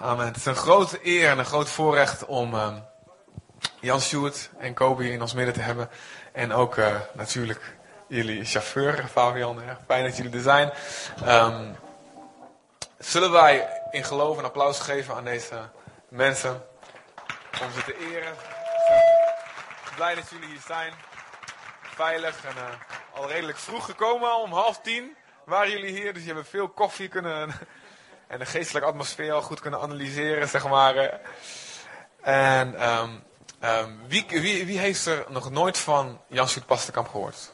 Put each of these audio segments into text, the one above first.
Amen. Het is een grote eer en een groot voorrecht om um, Jan Sjoerd en Kobe in ons midden te hebben. En ook uh, natuurlijk jullie chauffeur, Fabian. Fijn dat jullie er zijn. Um, zullen wij in geloof een applaus geven aan deze mensen om ze te eren? Blij dat jullie hier zijn. Veilig en uh, al redelijk vroeg gekomen, om half tien waren jullie hier. Dus je hebt veel koffie kunnen en de geestelijke atmosfeer al goed kunnen analyseren, zeg maar. En um, wie, wie, wie, heeft er nog nooit van Jan Sjoerd Pastenkamp gehoord?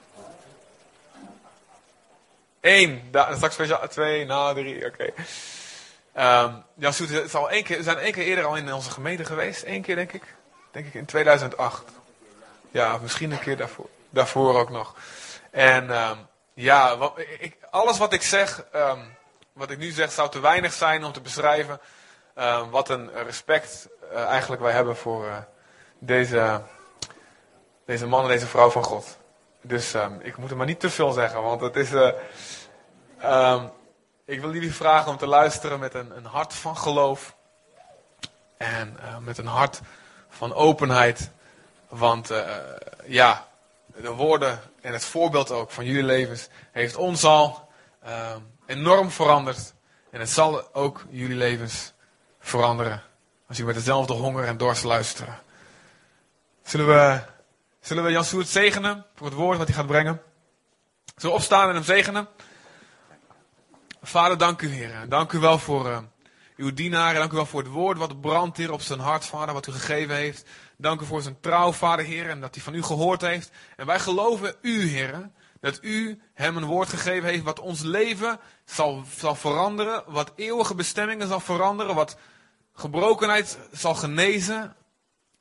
Eén, straks speciaal, twee, nou drie, oké. Okay. Um, Jan Sjoerd is al één keer, zijn één keer eerder al in onze gemeente geweest, één keer denk ik. Denk ik in 2008. Ja, misschien een keer daarvoor, daarvoor ook nog. En ja, wat, ik, alles wat ik zeg, wat ik nu zeg zou te weinig zijn om te beschrijven uh, wat een respect uh, eigenlijk wij hebben voor uh, deze, deze man en deze vrouw van God. Dus um, ik moet er maar niet te veel zeggen, want het is. Um, ik wil jullie vragen om te luisteren met een, een hart van geloof en met een hart van openheid. Want ja, de woorden en het voorbeeld ook van jullie levens heeft ons al um, enorm veranderd. En het zal ook jullie levens veranderen. Als jullie met dezelfde honger en dorst luisteren. Zullen we, zullen we Jan Soert zegenen voor het woord wat hij gaat brengen? Zullen we opstaan en hem zegenen? Vader, dank u, Heer. Dank u wel voor uh, uw dienaren. Dank u wel voor het woord wat brandt, Heer, op zijn hart, Vader, wat u gegeven heeft. Dank u voor zijn trouw, Vader, Heer, en dat hij van u gehoord heeft. En wij geloven u, Heer, dat u hem een woord gegeven heeft wat ons leven zal, zal veranderen, wat eeuwige bestemmingen zal veranderen, wat gebrokenheid zal genezen,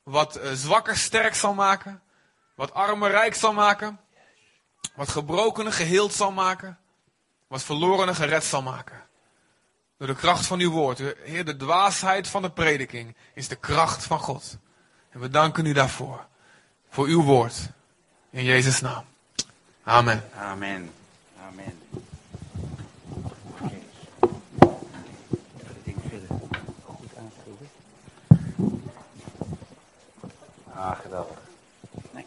wat uh, zwakker sterk zal maken, wat armer rijk zal maken, wat gebrokenen geheeld zal maken, wat verlorenen gered zal maken. Door de kracht van uw woord. Heer, de dwaasheid van de prediking is de kracht van God. En we danken u daarvoor. Voor uw woord. In Jezus' naam. Amen. Amen. Amen. Ah, geweldig. Nee.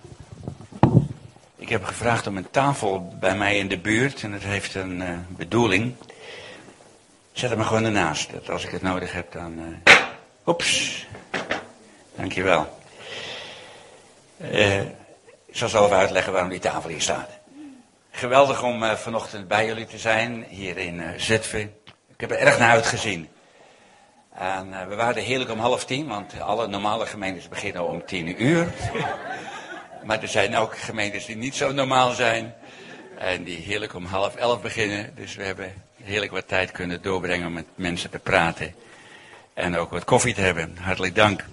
Ik heb gevraagd om een tafel bij mij in de buurt en dat heeft een uh, bedoeling. Zet hem maar gewoon ernaast, dat als ik het nodig heb dan... Uh... Oeps. Dankjewel. Uh, ik zal zelf uitleggen waarom die tafel hier staat. Geweldig om uh, vanochtend bij jullie te zijn, hier in uh, Zutphen. Ik heb er erg naar uitgezien. En uh, we waren heerlijk om half tien, want alle normale gemeentes beginnen om tien uur. maar er zijn ook gemeentes die niet zo normaal zijn. En die heerlijk om half elf beginnen. Dus we hebben heerlijk wat tijd kunnen doorbrengen om met mensen te praten. En ook wat koffie te hebben. Hartelijk dank.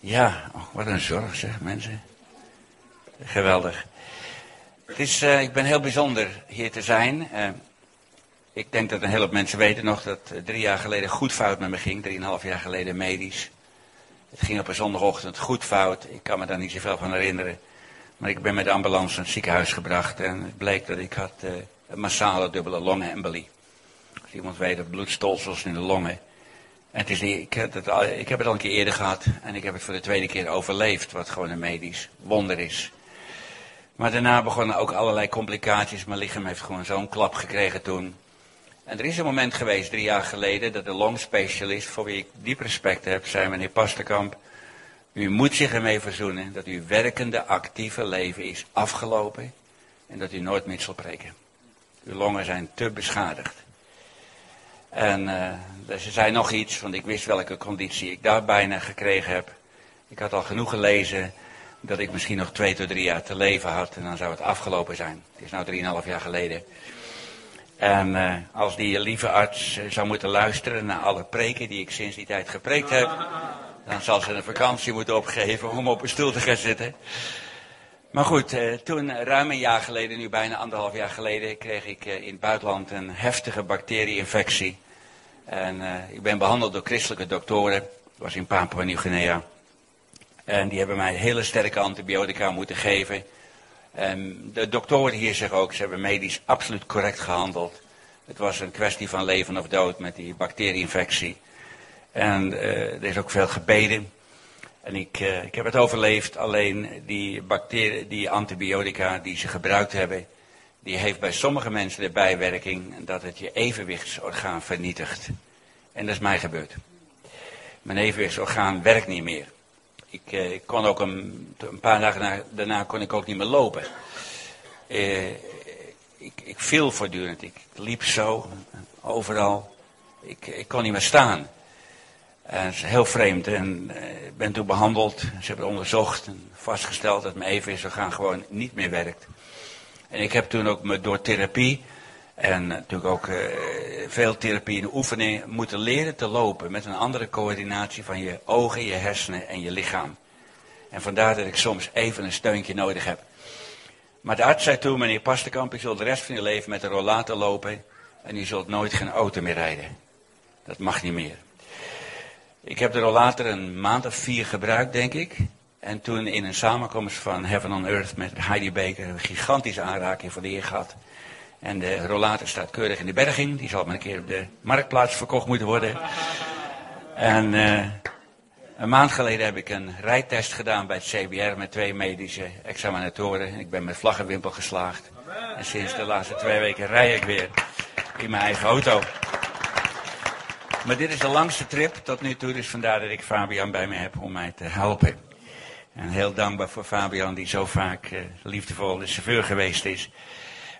Ja, oh, wat een zorg zeg mensen. Geweldig. Het is, uh, ik ben heel bijzonder hier te zijn. Uh, ik denk dat een hele hoop mensen weten nog dat uh, drie jaar geleden goed fout met me ging. Drieënhalf jaar geleden medisch. Het ging op een zondagochtend goed fout. Ik kan me daar niet zoveel van herinneren. Maar ik ben met de ambulance naar het ziekenhuis gebracht. En het bleek dat ik had een massale dubbele longembolie. Als iemand weet dat bloedstolsels in de longen. En het is die, ik, heb het al, ik heb het al een keer eerder gehad. En ik heb het voor de tweede keer overleefd. Wat gewoon een medisch wonder is. Maar daarna begonnen ook allerlei complicaties. Mijn lichaam heeft gewoon zo'n klap gekregen toen. En er is een moment geweest, drie jaar geleden, dat de longspecialist, voor wie ik diep respect heb, zei meneer Pasterkamp, u moet zich ermee verzoenen dat uw werkende, actieve leven is afgelopen en dat u nooit meer zal preken. Uw longen zijn te beschadigd. En uh, ze zei nog iets, want ik wist welke conditie ik daar bijna gekregen heb. Ik had al genoeg gelezen dat ik misschien nog twee tot drie jaar te leven had en dan zou het afgelopen zijn. Het is nu drieënhalf jaar geleden. En uh, als die lieve arts zou moeten luisteren naar alle preken die ik sinds die tijd gepreekt heb, dan zal ze een vakantie moeten opgeven om op een stoel te gaan zitten. Maar goed, uh, toen ruim een jaar geleden, nu bijna anderhalf jaar geleden, kreeg ik in het buitenland een heftige bacterieinfectie. En ik ben behandeld door christelijke doktoren. Dat was in Papua Nieuw-Guinea. En die hebben mij hele sterke antibiotica moeten geven. En de doktoren hier zeggen ook, ze hebben medisch absoluut correct gehandeld. Het was een kwestie van leven of dood met die bacterieinfectie. En uh, er is ook veel gebeden. En ik, uh, ik heb het overleefd, alleen die, bacterie, die antibiotica die ze gebruikt hebben, die heeft bij sommige mensen de bijwerking dat het je evenwichtsorgaan vernietigt. En dat is mij gebeurd. Mijn evenwichtsorgaan werkt niet meer. Ik, uh, ik kon ook een, paar dagen daarna kon ik ook niet meer lopen. Uh, ik, ik viel voortdurend. Ik liep zo, overal. Ik, ik kon niet meer staan. En dat is heel vreemd. En ik uh, ben toen behandeld. Ze hebben onderzocht en vastgesteld dat mijn evenwichtsorgaan gewoon niet meer werkt. En ik heb toen ook me door therapie en natuurlijk ook uh, veel therapie en oefening moeten leren te lopen met een andere coördinatie van je ogen, je hersenen en je lichaam. En vandaar dat ik soms even een steuntje nodig heb. Maar de arts zei toen, meneer Pastenkamp, u zult de rest van je leven met een rollator lopen en u zult nooit geen auto meer rijden. Dat mag niet meer. Ik heb de rollator een maand of vier gebruikt, denk ik. En toen in een samenkomst van Heaven on Earth met Heidi Baker een gigantische aanraking voor de Heer gehad. En de rollator staat keurig in de berging. Die zal maar een keer op de marktplaats verkocht moeten worden. En uh, een maand geleden heb ik een rijtest gedaan bij het CBR met twee medische examinatoren. Ik ben met vlaggenwimpel geslaagd. En sinds de laatste twee weken rij ik weer in mijn eigen auto. Maar dit is de langste trip tot nu toe, dus vandaar dat ik Fabian bij me heb om mij te helpen. En heel dankbaar voor Fabian, die zo vaak uh, liefdevol de chauffeur geweest is.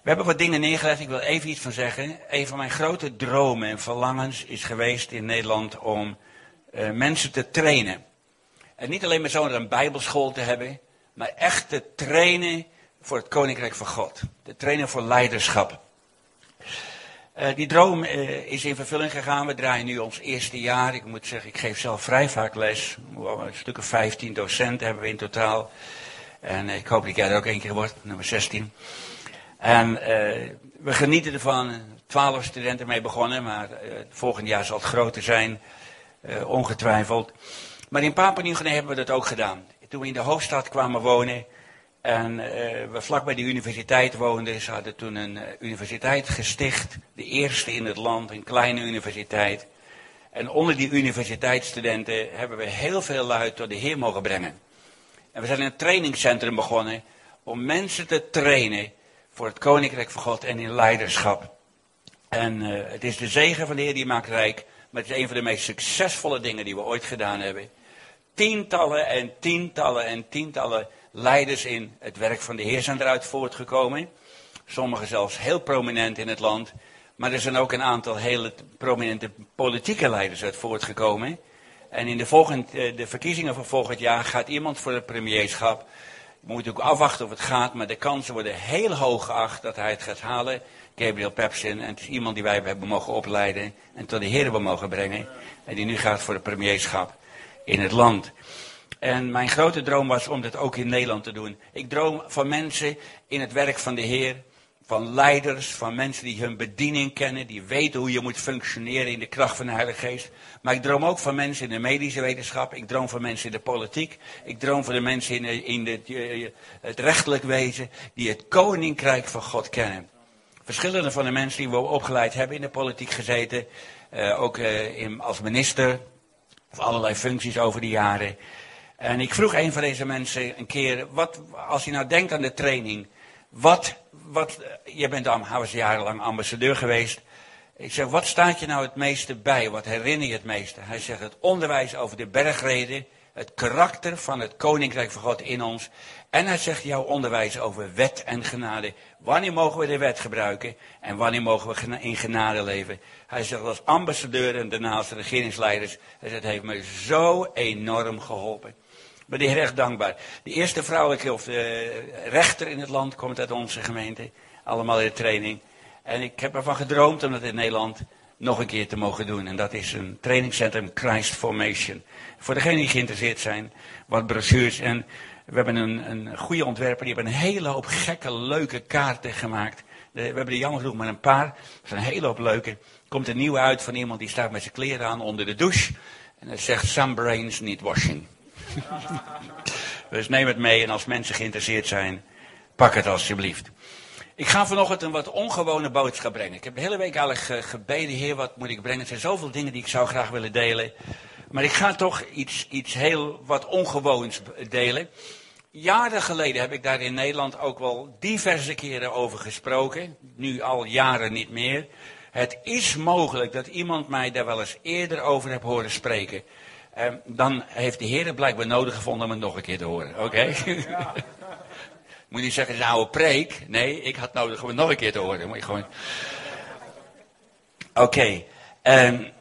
We hebben wat dingen neergelegd, ik wil even iets van zeggen. Een van mijn grote dromen en verlangens is geweest in Nederland om uh, mensen te trainen. En niet alleen maar zo een bijbelschool te hebben, maar echt te trainen voor het Koninkrijk van God. Te trainen voor leiderschap. Uh, die droom uh, is in vervulling gegaan. We draaien nu ons eerste jaar. Ik moet zeggen, ik geef zelf vrij vaak les. Een stuk of 15 docenten hebben we in totaal. En ik hoop dat jij er ook één keer wordt, nummer 16. En uh, we genieten ervan. Twaalf studenten mee begonnen, maar volgend jaar zal het groter zijn. ongetwijfeld. Maar in Papua Nieuw-Guinea hebben we dat ook gedaan. Toen we in de hoofdstad kwamen wonen, en uh, we vlak bij de universiteit woonden. Ze hadden toen een uh, universiteit gesticht. De eerste in het land, een kleine universiteit. En onder die universiteitsstudenten hebben we heel veel luid tot de Heer mogen brengen. En we zijn een trainingscentrum begonnen om mensen te trainen voor het Koninkrijk van God en in leiderschap. En uh, het is de zegen van de Heer die maakt rijk. Maar het is een van de meest succesvolle dingen die we ooit gedaan hebben. Tientallen en tientallen en tientallen leiders in het werk van de Heer zijn eruit voortgekomen. Sommigen zelfs heel prominent in het land. Maar er zijn ook een aantal hele prominente politieke leiders uit voortgekomen. En in de, volgende, de verkiezingen van volgend jaar gaat iemand voor het premierschap. We moeten ook afwachten of het gaat, maar de kansen worden heel hoog geacht dat hij het gaat halen. Gabriel Pepsin, en het is iemand die wij hebben mogen opleiden en tot de Heer hebben mogen brengen. En die nu gaat voor het premierschap in het land. En mijn grote droom was om dat ook in Nederland te doen. Ik droom van mensen in het werk van de Heer. Van leiders, van mensen die hun bediening kennen, die weten hoe je moet functioneren in de kracht van de Heilige Geest. Maar ik droom ook van mensen in de medische wetenschap, ik droom van mensen in de politiek, ik droom van de mensen in, in de, eh, het rechtelijk wezen, die het koninkrijk van God kennen. Verschillende van de mensen die we opgeleid hebben in de politiek gezeten, uh, ook in, als minister, of allerlei functies over de jaren. En ik vroeg een van deze mensen een keer, wat, als je nou denkt aan de training, wat, wat, je bent jarenlang ambassadeur geweest. Ik zeg, wat staat je nou het meeste bij? Wat herinner je het meeste? Hij zegt, het onderwijs over de bergreden, het karakter van het koninkrijk van God in ons. En hij zegt, jouw onderwijs over wet en genade. Wanneer mogen we de wet gebruiken en wanneer mogen we in genade leven? Hij zegt, als ambassadeur en daarna als regeringsleiders, hij zegt, het heeft me zo enorm geholpen ben de Heer echt dankbaar. De eerste vrouwelijke of rechter in het land komt uit onze gemeente. Allemaal in de training. En ik heb ervan gedroomd om dat in Nederland nog een keer te mogen doen. En dat is een trainingscentrum Christ Formation. Voor degenen die geïnteresseerd zijn, wat brochures. En we hebben een, een goede ontwerper, die hebben een hele hoop gekke, leuke kaarten gemaakt. we hebben er jammer genoeg maar een paar. Er zijn een hele hoop leuke. Komt een nieuwe uit van iemand die staat met zijn kleren aan onder de douche. En hij zegt, some brains need washing. dus neem het mee en als mensen geïnteresseerd zijn, pak het alsjeblieft. Ik ga vanochtend een wat ongewone boodschap brengen. Ik heb de hele week eigenlijk gebeden, Heer, wat moet ik brengen? Er zijn zoveel dingen die ik zou graag willen delen. Maar ik ga toch iets, iets heel wat ongewoons delen. Jaren geleden heb ik daar in Nederland ook wel diverse keren over gesproken. Nu al jaren niet meer. Het is mogelijk dat iemand mij daar wel eens eerder over heeft horen spreken. Um, dan heeft de Heer het blijkbaar nodig gevonden om het nog een keer te horen. Oké? Ja. Moet niet zeggen, is een preek. Nee, ik had nodig om het nog een keer te horen. Moet je gewoon... Oké. Okay. Um,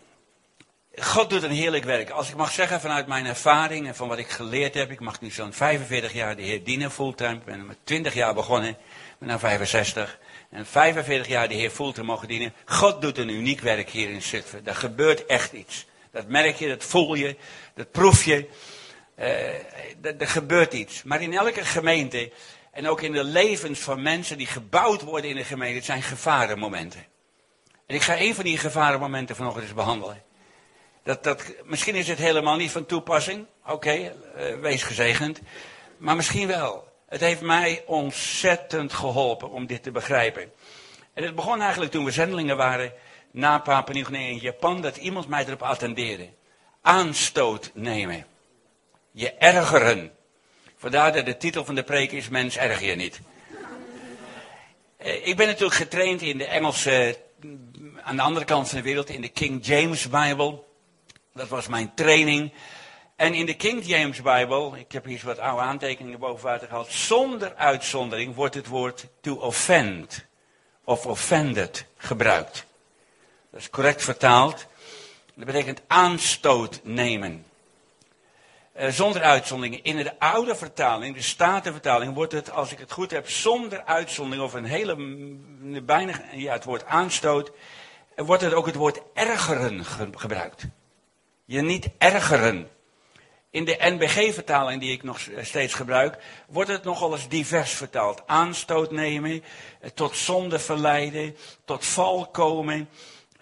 God doet een heerlijk werk. Als ik mag zeggen vanuit mijn ervaring en van wat ik geleerd heb. Ik mag nu zo'n 45 jaar de Heer dienen fulltime. Ik ben met 20 jaar begonnen. Ik ben nu 65. En 45 jaar de Heer fulltime mogen dienen. God doet een uniek werk hier in Zutphen. Er gebeurt echt iets. Dat merk je, dat voel je, dat proef je. Uh, er gebeurt iets. Maar in elke gemeente en ook in de levens van mensen die gebouwd worden in de gemeente, zijn gevarenmomenten. En ik ga een van die gevarenmomenten vanochtend eens behandelen. Dat, dat, misschien is het helemaal niet van toepassing. Oké, uh, wees gezegend. Maar misschien wel. Het heeft mij ontzettend geholpen om dit te begrijpen. En het begon eigenlijk toen we zendelingen waren na Papua Nieuw-Guinea in Japan, dat iemand mij erop attendeerde. Aanstoot nemen. Je ergeren. Vandaar dat de titel van de preek is Mens erger je niet. Eh, ik ben natuurlijk getraind in de Engelse, aan de andere kant van de wereld, in de King James Bible. Dat was mijn training. En in de King James Bible, ik heb hier wat oude aantekeningen boven water gehaald, zonder uitzondering wordt het woord to offend of offended gebruikt. Dat is correct vertaald. Dat betekent aanstoot nemen. Uh, zonder uitzondering. In de oude vertaling, de Statenvertaling, wordt het, als ik het goed heb, zonder uitzondering of een hele, bijna, ja, het woord aanstoot, wordt het ook het woord ergeren gebruikt. Je niet ergeren. In de NBG-vertaling die ik nog steeds gebruik, wordt het nogal eens divers vertaald. Aanstoot nemen, eh, tot zonde verleiden, tot val komen,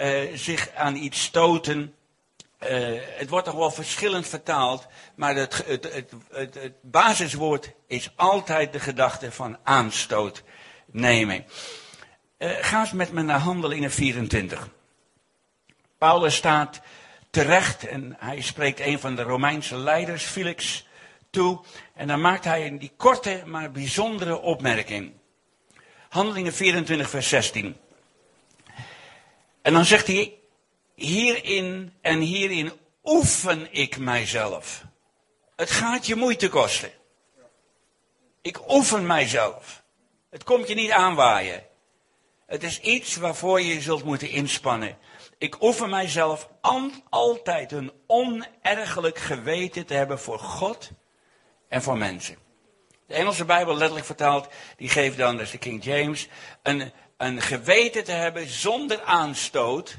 uh, zich aan iets stoten. Uh, het wordt nog wel verschillend vertaald, maar het, het, het, het, basiswoord is altijd de gedachte van aanstoot nemen. Uh, ga eens met me naar Handelingen 24. Paulus staat terecht en hij spreekt een van de Romeinse leiders, Felix, toe. En dan maakt hij een die korte, maar bijzondere opmerking. Handelingen 24, vers 16. En dan zegt hij, hierin en hierin oefen ik mijzelf. Het gaat je moeite kosten. Ik oefen mijzelf. Het komt je niet aanwaaien. Het is iets waarvoor je zult moeten inspannen. Ik oefen mijzelf altijd een onergelijk geweten te hebben voor God en voor mensen. De Engelse Bijbel, letterlijk vertaald, die geeft dan, dat de King James, een, een geweten te hebben zonder aanstoot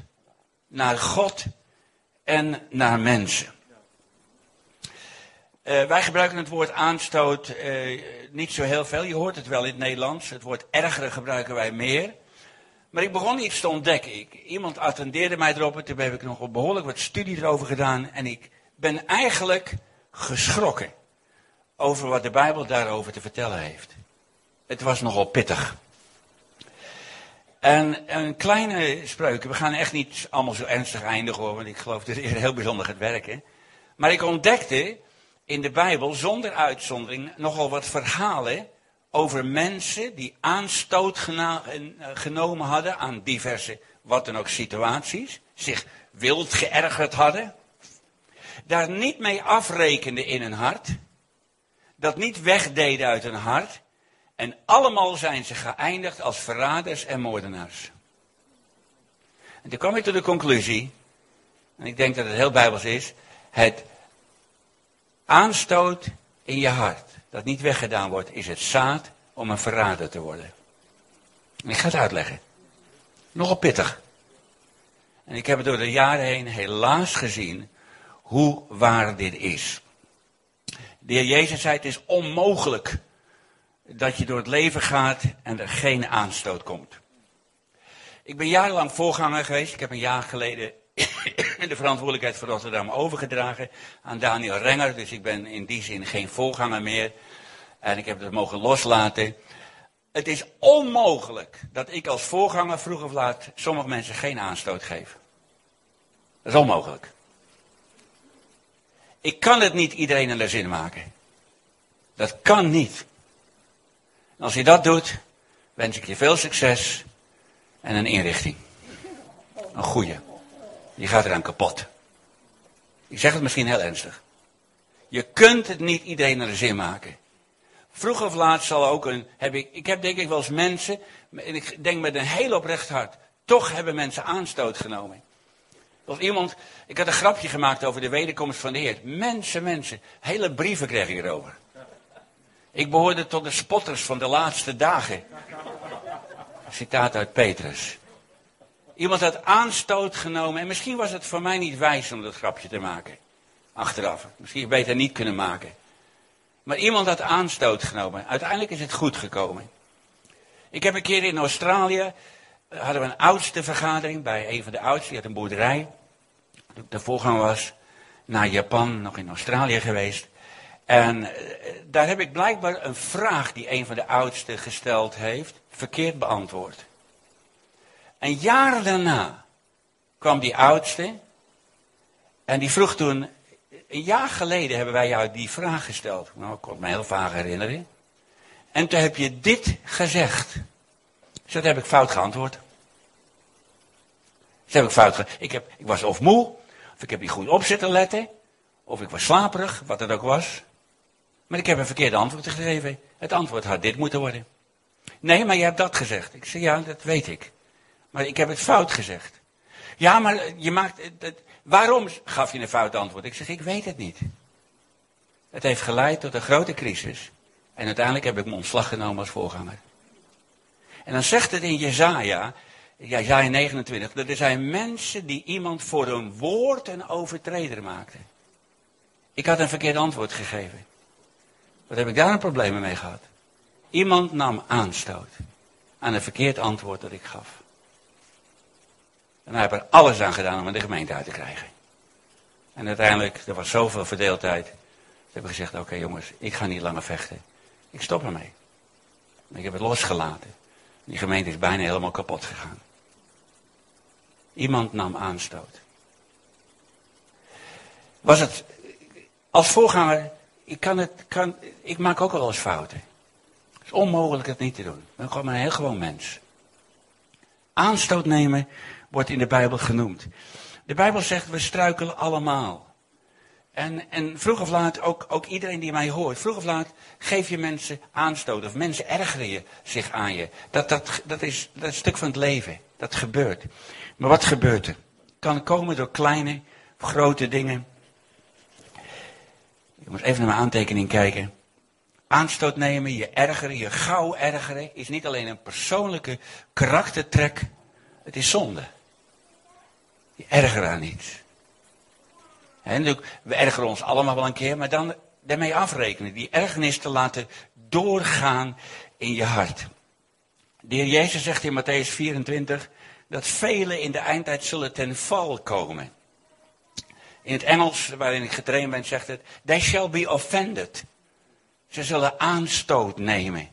naar God en naar mensen. Uh, wij gebruiken het woord aanstoot uh, niet zo heel veel. Je hoort het wel in het Nederlands. Het woord ergeren gebruiken wij meer. Maar ik begon iets te ontdekken. Iemand attendeerde mij erop. En toen heb ik nog behoorlijk wat studie erover gedaan. En ik ben eigenlijk geschrokken over wat de Bijbel daarover te vertellen heeft. Het was nogal pittig. En een kleine spreuk. We gaan echt niet allemaal zo ernstig eindigen hoor. Want ik geloof dat het heel bijzonder gaat werken. Maar ik ontdekte in de Bijbel zonder uitzondering nogal wat verhalen over mensen die aanstoot eh, genomen hadden aan diverse, wat dan ook, situaties. Zich wild geërgerd hadden. Daar niet mee afrekenden in hun hart. Dat niet wegdeden uit hun hart. En allemaal zijn ze geëindigd als verraders en moordenaars. En toen kwam ik tot de conclusie, en ik denk dat het heel bijbels is, het aanstoot in je hart dat niet weggedaan wordt, is het zaad om een verrader te worden. En ik ga het uitleggen. Nogal pittig. En ik heb het door de jaren heen helaas gezien hoe waar dit is. De heer Jezus zei, het is onmogelijk dat je door het leven gaat en er geen aanstoot komt. Ik ben jarenlang voorganger geweest. Ik heb een jaar geleden de verantwoordelijkheid voor Rotterdam overgedragen aan Daniel Renger. Dus ik ben in die zin geen voorganger meer. En ik heb het mogen loslaten. Het is onmogelijk dat ik als voorganger vroeg of laat sommige mensen geen aanstoot geef. Dat is onmogelijk. Ik kan het niet iedereen in de zin maken. Dat kan niet. Als je dat doet, wens ik je veel succes en een inrichting. Een goede. Je gaat eraan kapot. Ik zeg het misschien heel ernstig. Je kunt het niet iedereen naar de zin maken. Vroeg of laat zal ook een. Heb ik, ik heb denk ik wel eens mensen. En ik denk met een heel oprecht hart. Toch hebben mensen aanstoot genomen. Of iemand. Ik had een grapje gemaakt over de wederkomst van de Heer. Mensen, mensen. Hele brieven kreeg ik erover. Ik behoorde tot de spotters van de laatste dagen. Citaat uit Petrus. Iemand had aanstoot genomen. En misschien was het voor mij niet wijs om dat grapje te maken. Achteraf. Misschien beter niet kunnen maken. Maar iemand had aanstoot genomen. Uiteindelijk is het goed gekomen. Ik heb een keer in Australië. Eh, hadden we een oudste vergadering bij een van de oudsten. Die had een boerderij. De voorganger was naar Japan, nog in Australië geweest. En eh, daar heb ik blijkbaar een vraag die een van de oudsten gesteld heeft, verkeerd beantwoord. En jaren daarna kwam die oudste en die vroeg toen, een jaar geleden hebben wij jou die vraag gesteld. Nou, ik kon me heel vaag herinneren. En toen heb je dit gezegd. Dus dat heb ik fout geantwoord. Dat heb ik fout ge ik, ik was of moe, of ik heb niet goed op zitten letten, of ik was slaperig, wat het ook was. Maar ik heb een verkeerde antwoord gegeven. Het antwoord had dit moeten worden. Nee, maar je hebt dat gezegd. Ik zei, ja, dat weet ik. Maar ik heb het fout gezegd. Ja, maar je maakt. waarom gaf je een fout antwoord? Ik zeg, ik weet het niet. Het heeft geleid tot een grote crisis. En uiteindelijk heb ik mijn ontslag genomen als voorganger. En dan zegt het in Jezaja, Jezaja 29, dat er zijn mensen die iemand voor een woord een overtreder maakten. Ik had een verkeerd antwoord gegeven. Wat heb ik daar een probleem mee gehad? Iemand nam aanstoot aan een verkeerd antwoord dat ik gaf. En hij heeft er alles aan gedaan om de gemeente uit te krijgen. En uiteindelijk, er was zoveel verdeeldheid. Ze hebben gezegd, oké jongens, ik ga niet langer vechten. Ik stop ermee. Ik heb het losgelaten. Die gemeente is bijna helemaal kapot gegaan. Iemand nam aanstoot. Was het, als voorganger, ik, kan het, kan, ik maak ook wel eens fouten. Het is onmogelijk het niet te doen. Ik ben gewoon een heel gewoon mens. Aanstoot nemen wordt in de Bijbel genoemd. De Bijbel zegt, we struikelen allemaal. En, en vroeg of laat, ook, ook iedereen die mij hoort, vroeg of laat geef je mensen aanstoot. Of mensen ergeren je zich aan je. Dat, dat, is, dat is een stuk van het leven. Dat gebeurt. Maar wat gebeurt er? Kan komen door kleine grote dingen. Moet even naar mijn aantekening kijken. Aanstoot nemen, je ergeren, je gauw ergeren, is niet alleen een persoonlijke karaktertrek, het is zonde. Je ergert aan iets. En we ergeren ons allemaal wel een keer, maar dan daarmee afrekenen. Die ergernis te laten doorgaan in je hart. De heer Jezus zegt in Matthäus 24 dat velen in de eindtijd zullen ten val komen. In het Engels, waarin ik getraind ben, zegt het: They shall be offended. Ze zullen aanstoot nemen.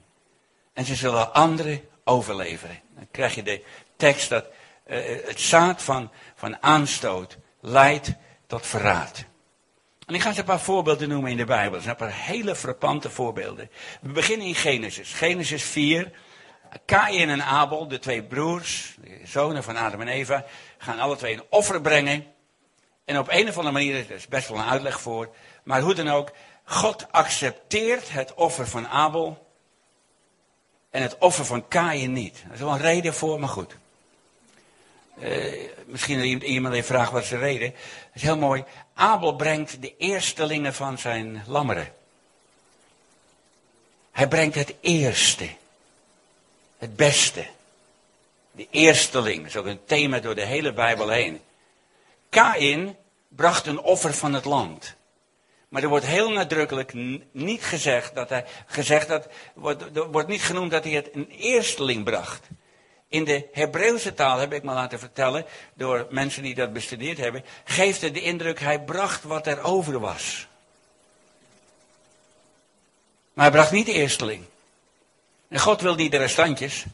En ze zullen anderen overleveren. Dan krijg je de tekst dat uh, het zaad van, van aanstoot leidt tot verraad. En ik ga eens een paar voorbeelden noemen in de Bijbel. Er zijn een paar hele frappante voorbeelden. We beginnen in Genesis. Genesis 4. Kain en Abel, de twee broers, de zonen van Adam en Eva, gaan alle twee een offer brengen. En op een of andere manier, er is best wel een uitleg voor, maar hoe dan ook, God accepteert het offer van Abel en het offer van Kain niet. Er is wel een reden voor, maar goed. Uh, misschien iemand heeft vraagt wat is de reden. Dat is heel mooi. Abel brengt de eerstelingen van zijn lammeren. Hij brengt het eerste. Het beste. De eersteling. Dat is ook een thema door de hele Bijbel heen. Kain bracht een offer van het land. Maar er wordt heel nadrukkelijk niet gezegd dat hij, gezegd dat, er wordt niet genoemd dat hij het een eersteling bracht. In de Hebreeuwse taal, heb ik me laten vertellen, door mensen die dat bestudeerd hebben, geeft het de indruk, hij bracht wat er over was. Maar hij bracht niet de eersteling. En God wil niet de restantjes.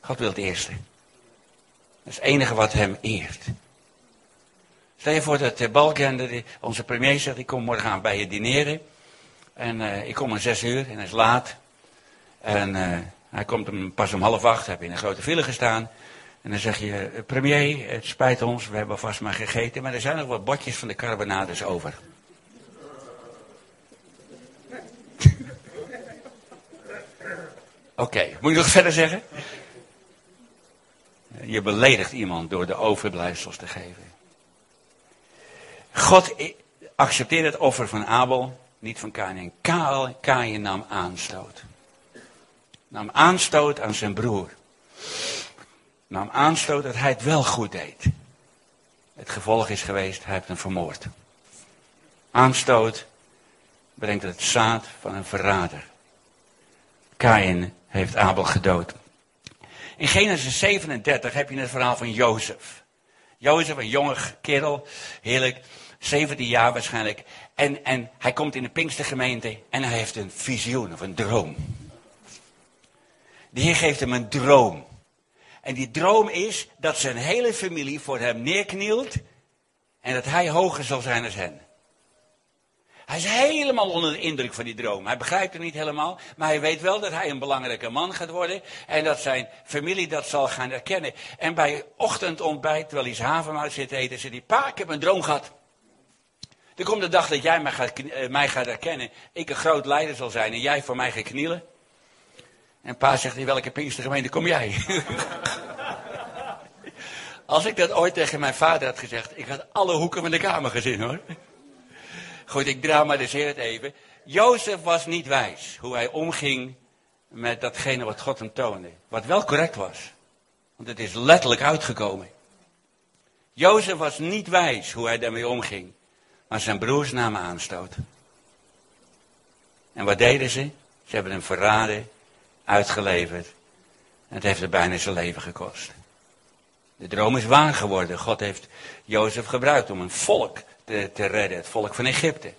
God wil het eerste. Dat is het enige wat hem eert. Stel je voor dat de Balkende, onze premier zegt, ik kom morgen bij je dineren. En uh, ik kom om zes uur en hij is laat. En uh, hij komt om, pas om half acht, heb in een grote file gestaan. En dan zeg je, premier, het spijt ons, we hebben vast maar gegeten, maar er zijn nog wat bordjes van de carbonades over. Oké, moet je nog verder zeggen? Je beledigt iemand door de overblijfsels te geven. God accepteerde het offer van Abel, niet van Kain. En Kain nam aanstoot. Nam aanstoot aan zijn broer. Nam aanstoot dat hij het wel goed deed. Het gevolg is geweest, hij heeft hem vermoord. Aanstoot brengt het zaad van een verrader. Kain heeft Abel gedood. In Genesis 37 heb je het verhaal van Jozef. Jozef, een jonge kerel, heerlijk, 17 jaar waarschijnlijk. En, en hij komt in de Pinkstergemeente en hij heeft een visioen of een droom. De Heer geeft hem een droom. En die droom is dat zijn hele familie voor hem neerknielt en dat hij hoger zal zijn als hen. Hij is helemaal onder de indruk van die droom. Hij begrijpt het niet helemaal, maar hij weet wel dat hij een belangrijke man gaat worden. En dat zijn familie dat zal gaan herkennen. En bij ochtendontbijt, terwijl hij zijn havermout zit eten, zegt hij, pa, ik heb een droom gehad. Er komt de dag dat jij mij gaat, uh, mij herkennen. Ik een groot leider zal zijn en jij voor mij gaat knielen. En pa zegt, in welke Pinkstergemeente kom jij? Als ik dat ooit tegen mijn vader had gezegd, ik had alle hoeken van de kamer gezien hoor. Goed, ik dramatiseer het even. Jozef was niet wijs hoe hij omging met datgene wat God hem toonde. Wat wel correct was. Want het is letterlijk uitgekomen. Jozef was niet wijs hoe hij daarmee omging. Maar zijn broers namen aanstoot. En wat deden ze? Ze hebben hem verraden, uitgeleverd. En het heeft er bijna zijn leven gekost. De droom is waar geworden. God heeft Jozef gebruikt om een volk te, te redden, het volk van Egypte.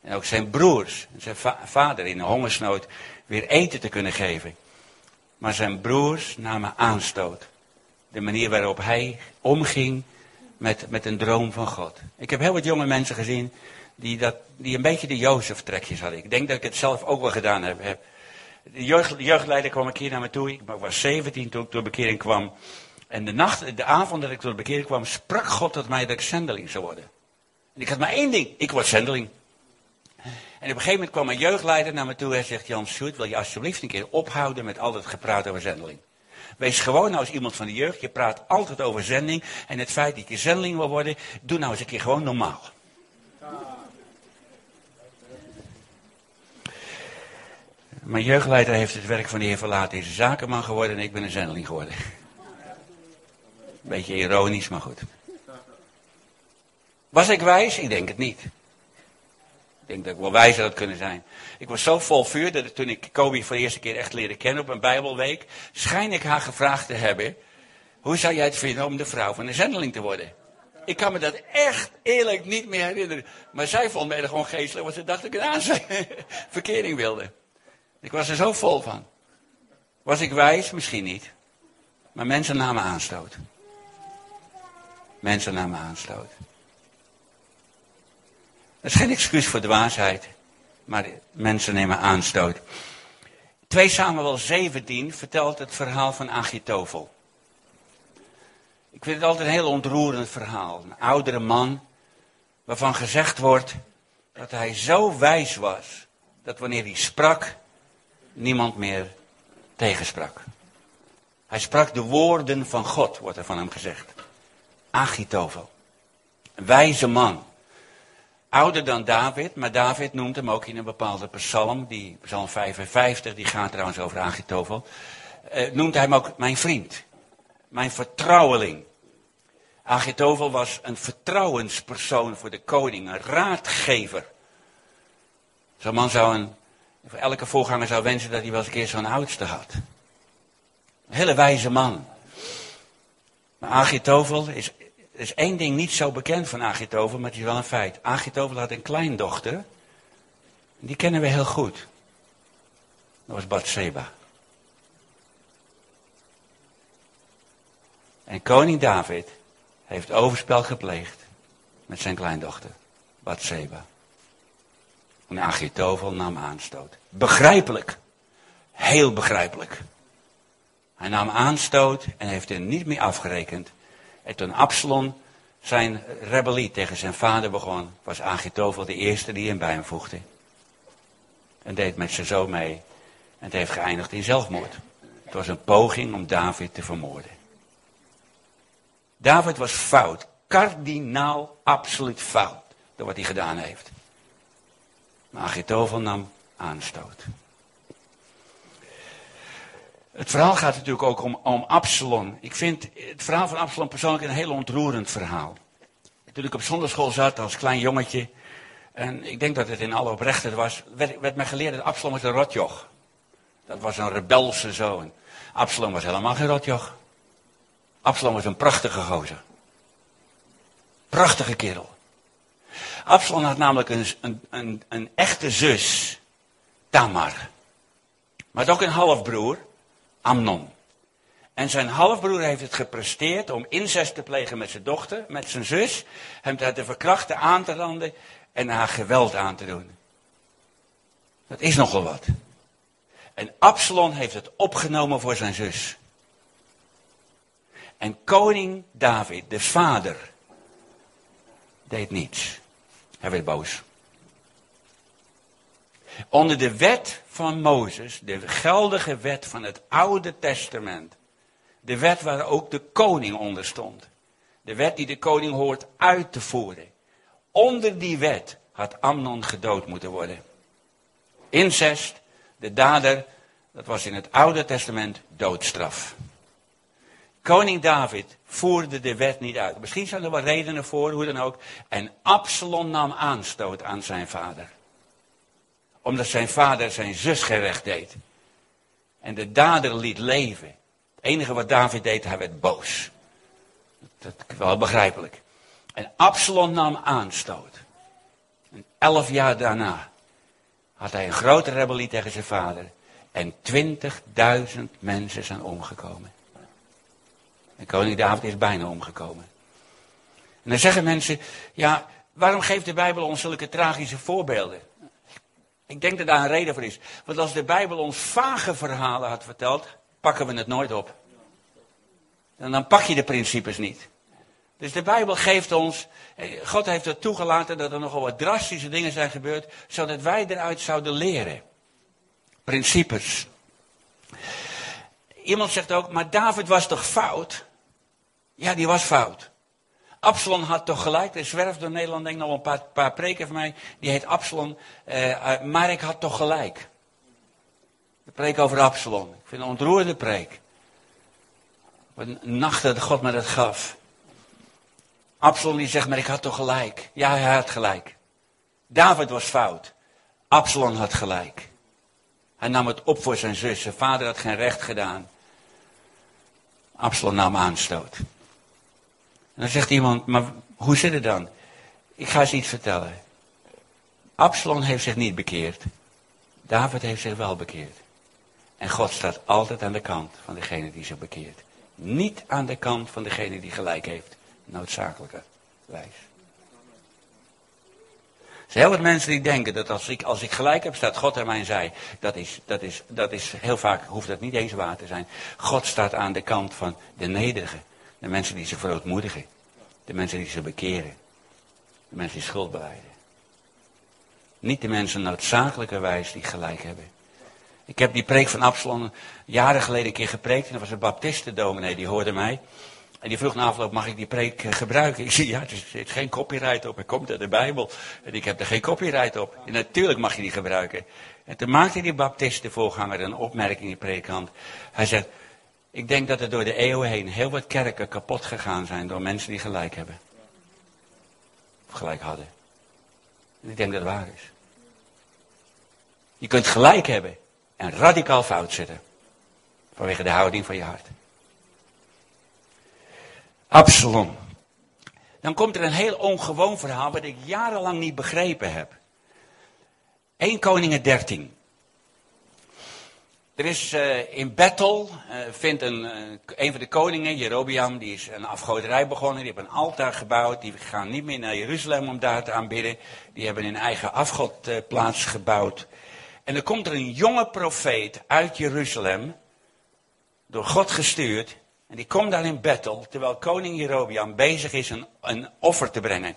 En ook zijn broers zijn vader in de hongersnood weer eten te kunnen geven. Maar zijn broers namen aanstoot. De manier waarop hij omging met, met een droom van God. Ik heb heel wat jonge mensen gezien die, dat, die een beetje de Jozef-trekjes hadden. Ik denk dat ik het zelf ook wel gedaan heb. De, jeugd, de jeugdleider kwam een keer naar me toe. Ik was 17 toen ik door bekering kwam. En de, nacht, de avond dat ik door bekering kwam, sprak God tot mij dat ik zendeling zou worden. En ik had maar één ding, ik word zendeling. En op een gegeven moment kwam een jeugdleider naar me toe en zegt, Jan Sjoerd, wil je alsjeblieft een keer ophouden met al dat gepraat over zendeling? Wees gewoon nou als iemand van de jeugd, je praat altijd over zending en het feit dat je zendeling wil worden, doe nou eens een keer gewoon normaal. Mijn jeugdleider heeft het werk van de heer is een zakenman geworden en ik ben een zendeling geworden. Beetje ironisch, maar goed. Was ik wijs? Ik denk het niet. Ik denk dat ik wel wijzer had kunnen zijn. Ik was zo vol vuur dat toen ik Kobe voor de eerste keer echt leerde kennen op een Bijbelweek, schijn ik haar gevraagd te hebben: hoe zou jij het vinden om de vrouw van een zendeling te worden? Ik kan me dat echt eerlijk niet meer herinneren. Maar zij vond mij er gewoon geestelijk, want ze dacht dat ik een verkering wilde. Ik was er zo vol van. Was ik wijs? Misschien niet. Maar mensen namen aanstoot. Mensen namen aanstoot. Dat is geen excuus voor dwaasheid, maar mensen nemen aanstoot. 2 Samuel 17 vertelt het verhaal van Achitovel. Ik vind het altijd een heel ontroerend verhaal. Een oudere man, waarvan gezegd wordt dat hij zo wijs was, dat wanneer hij sprak, niemand meer tegensprak. Hij sprak de woorden van God, wordt er van hem gezegd. Achitovel. Een wijze man. Ouder dan David, maar David noemt hem ook in een bepaalde psalm, die psalm 55, die gaat trouwens over Achitovel, uh, noemt hij hem ook mijn vriend, mijn vertrouweling. Achitovel was een vertrouwenspersoon voor de koning, een raadgever. Zo'n man zou een, elke voorganger zou wensen dat hij wel eens een keer zo'n oudste had. Een hele wijze man. Maar Achitovel is er is één ding niet zo bekend van Agitovel, maar het is wel een feit. Agitovel had een kleindochter. Die kennen we heel goed. Dat was Bathseba. En koning David heeft overspel gepleegd met zijn kleindochter, Bathseba. En Achitovel nam aanstoot. Begrijpelijk. Heel begrijpelijk. Hij nam aanstoot en heeft er niet meer afgerekend. En toen Absalom zijn rebellie tegen zijn vader begon, was Achitovel de eerste die hem bij hem voegde. En deed met zijn zoon mee. En het heeft geëindigd in zelfmoord. Het was een poging om David te vermoorden. David was fout. Kardinaal absoluut fout. Door wat hij gedaan heeft. Maar Achitovel nam aanstoot. Het verhaal gaat natuurlijk ook om, om Absalom. Ik vind het verhaal van Absalom persoonlijk een heel ontroerend verhaal. Toen ik op zondagschool zat als klein jongetje, en ik denk dat het in alle oprechtheid was, werd, werd mij geleerd dat Absalom was een rotjoch. Dat was een rebelse zoon. Absalom was helemaal geen rotjoch. Absalom was een prachtige gozer. Prachtige kerel. Absalom had namelijk een, een, een echte zus, Tamar. Maar ook een halfbroer, Amnon. En zijn halfbroer heeft het gepresteerd om incest te plegen met zijn dochter, met zijn zus, hem te verkrachten, aan te randen en haar geweld aan te doen. Dat is nogal wat. En Absalom heeft het opgenomen voor zijn zus. En koning David, de vader, deed niets. Hij werd boos. Onder de wet van Mozes, de geldige wet van het Oude Testament, de wet waar ook de koning onder stond, de wet die de koning hoort uit te voeren. Onder die wet had Amnon gedood moeten worden. Incest, de dader, dat was in het Oude Testament doodstraf. Koning David voerde de wet niet uit. Misschien zijn er wel redenen voor, hoe dan ook. En Absalom nam aanstoot aan zijn vader. Omdat zijn vader zijn zus gerecht deed. En de dader liet leven. Het enige wat David deed, hij werd boos. Dat is wel begrijpelijk. En Absalom nam aanstoot. En elf jaar daarna had hij een grote rebellie tegen zijn vader. En twintigduizend mensen zijn omgekomen. En koning David is bijna omgekomen. En dan zeggen mensen, ja, waarom geeft de Bijbel ons zulke tragische voorbeelden? Ik denk dat daar een reden voor is. Want als de Bijbel ons vage verhalen had verteld, pakken we het nooit op. En dan pak je de principes niet. Dus de Bijbel geeft ons, eh, God heeft er toegelaten dat er nogal wat drastische dingen zijn gebeurd, zodat wij eruit zouden leren. Principes. Iemand zegt ook, maar David was toch fout? Ja, die was fout. Absalom had toch gelijk. Er zwerft door Nederland denk ik nog een paar, paar preken van mij. Die heet Absalom. Uh, maar ik had toch gelijk. De preek over Absalom. Ik vind een ontroerde preek. Wat een nacht dat God me dat gaf. Absalom die zegt, maar ik had toch gelijk. Ja, hij had gelijk. David was fout. Absalom had gelijk. Hij nam het op voor zijn zus. Zijn vader had geen recht gedaan. Absalom nam aanstoot. Dan zegt iemand, maar hoe zit het dan? Ik ga eens iets vertellen. Absalom heeft zich niet bekeerd. David heeft zich wel bekeerd. En God staat altijd aan de kant van degene die zich bekeert. Niet aan de kant van degene die gelijk heeft. Noodzakelijke wijs. Er zijn heel wat mensen die denken dat als ik, als ik gelijk heb, staat God aan mijn zij. Dat is, dat, is, dat is heel vaak, hoeft dat niet eens waar te zijn. God staat aan de kant van de nederigen. De mensen die zich verootmoedigen. De mensen die zich bekeren. De mensen die schuld bewijden. Niet de mensen noodzakelijkerwijs die gelijk hebben. Ik heb die preek van Absalom jaren geleden een keer gepreekt. En dat was een baptistendominee, die hoorde mij. En die vroeg na afloop, mag ik die preek eh, gebruiken? Ik zei, ja, er zit geen copyright op. Hij komt uit de Bijbel. En ik heb er geen copyright op. En natuurlijk mag je die gebruiken. En toen maakte die baptistenvoorganger een opmerking, die predikant. Hij zegt, ik denk dat er door de eeuwen heen heel wat kerken kapot gegaan zijn door mensen die gelijk hebben. Of gelijk hadden. En ik denk dat het waar is. Je kunt gelijk hebben en radicaal fout zitten. Vanwege de houding van je hart. Absalom. Dan komt er een heel ongewoon verhaal wat ik jarenlang niet begrepen heb. 1 Koningen 13. Er is uh, in Bethel, uh, vindt een, uh, een van de koningen, Jerobiam, die is een afgoderij begonnen. Die hebben een altaar gebouwd. Die gaan niet meer naar Jeruzalem om daar te aanbidden. Die hebben een eigen afgodplaats gebouwd. En dan komt er een jonge profeet uit Jeruzalem, door God gestuurd. En die komt daar in Bethel, terwijl koning Jerobiam bezig is een, een offer te brengen.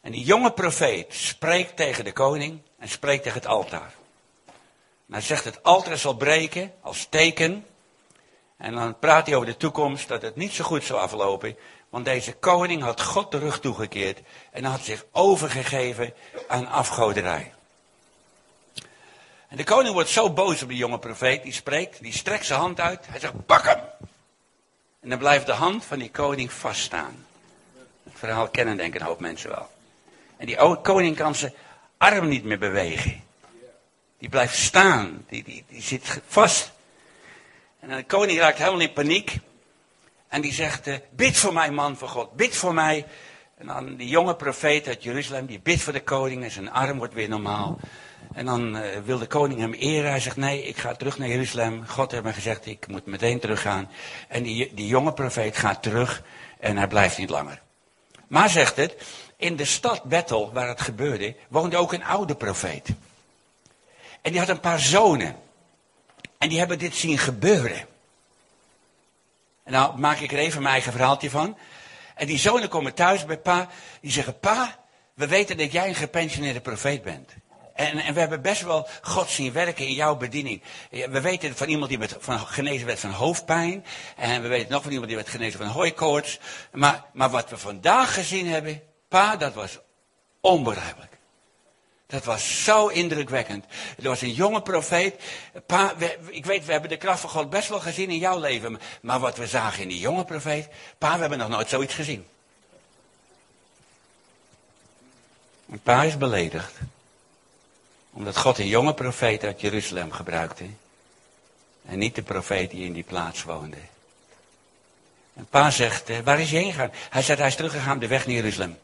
En die jonge profeet spreekt tegen de koning en spreekt tegen het altaar. En hij zegt het altaar zal breken als teken. En dan praat hij over de toekomst dat het niet zo goed zou aflopen. Want deze koning had God de rug toegekeerd en had zich overgegeven aan afgoderij. En de koning wordt zo boos op die jonge profeet, die spreekt, die strekt zijn hand uit. Hij zegt, pak hem! En dan blijft de hand van die koning vaststaan. Het verhaal kennen denk ik een hoop mensen wel. En die koning kan zijn arm niet meer bewegen. Die blijft staan. Die, die, die zit vast. En de koning raakt helemaal in paniek. En die zegt, uh, bid voor mij man voor God, bid voor mij. En dan die jonge profeet uit Jeruzalem, die bidt voor de koning en zijn arm wordt weer normaal. En dan uh, wil de koning hem eren. Hij zegt, nee, ik ga terug naar Jeruzalem. God heeft me gezegd, ik moet meteen teruggaan. En die, die jonge profeet gaat terug en hij blijft niet langer. Maar zegt het, in de stad Bethel, waar het gebeurde, woonde ook een oude profeet. En die had een paar zonen. En die hebben dit zien gebeuren. En nou maak ik er even mijn eigen verhaaltje van. En die zonen komen thuis bij pa. Die zeggen, pa, we weten dat jij een gepensioneerde profeet bent. En, en, we hebben best wel God zien werken in jouw bediening. We weten van iemand die met, genezen werd van hoofdpijn. En we weten nog van iemand die werd genezen van hooikoorts. Maar, maar wat we vandaag gezien hebben, pa, dat was onbegrijpelijk. Dat was zo indrukwekkend. Er was een jonge profeet. Pa, ik weet, we hebben de kracht van God best wel gezien in jouw leven. Maar wat we zagen in die jonge profeet. Pa, we hebben nog nooit zoiets gezien. En pa is beledigd. Omdat God een jonge profeet uit Jeruzalem gebruikte. En niet de profeet die in die plaats woonde. En pa zegt, eh, waar is hij heen gegaan? Hij zegt, hij is teruggegaan de weg naar Jeruzalem.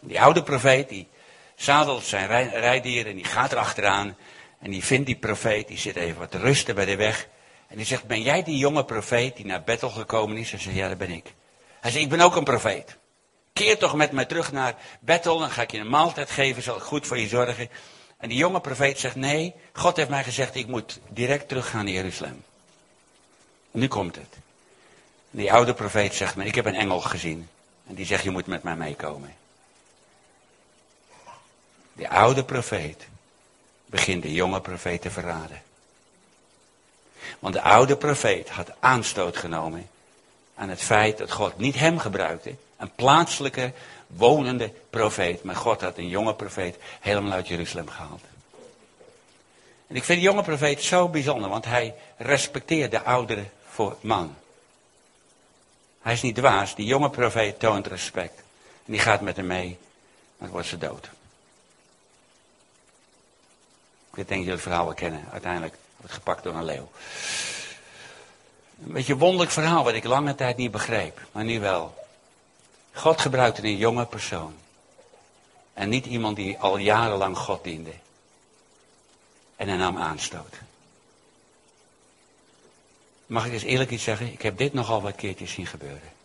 Die oude profeet, die zadelt zijn rijdieren en die gaat erachteraan. En die vindt die profeet, die zit even wat te rusten bij de weg. En die zegt, ben jij die jonge profeet die naar Bethel gekomen is? Hij zegt, ja, dat ben ik. Hij zegt, ik ben ook een profeet. Keer toch met mij terug naar Bethel, dan ga ik je een maaltijd geven, zal ik goed voor je zorgen. En die jonge profeet zegt, nee, God heeft mij gezegd, ik moet direct teruggaan naar Jeruzalem. Nu komt het. En die oude profeet zegt me, ik heb een engel gezien. En die zegt, je moet met mij meekomen. De oude profeet begint de jonge profeet te verraden. Want de oude profeet had aanstoot genomen aan het feit dat God niet hem gebruikte, een plaatselijke, wonende profeet, maar God had een jonge profeet helemaal uit Jeruzalem gehaald. En ik vind die jonge profeet zo bijzonder, want hij respecteert de oudere man. Hij is niet dwaas, die jonge profeet toont respect. En die gaat met hem mee, maar wordt ze dood. Ik denk dat jullie wel kennen. Uiteindelijk wordt gepakt door een leeuw. Een beetje wonderlijk verhaal wat ik lange tijd niet begreep. Maar nu wel. God gebruikte een jonge persoon. En niet iemand die al jarenlang God diende. En hij nam aanstoot. Mag ik eens eerlijk iets zeggen? Ik heb dit nogal wat keertjes zien gebeuren.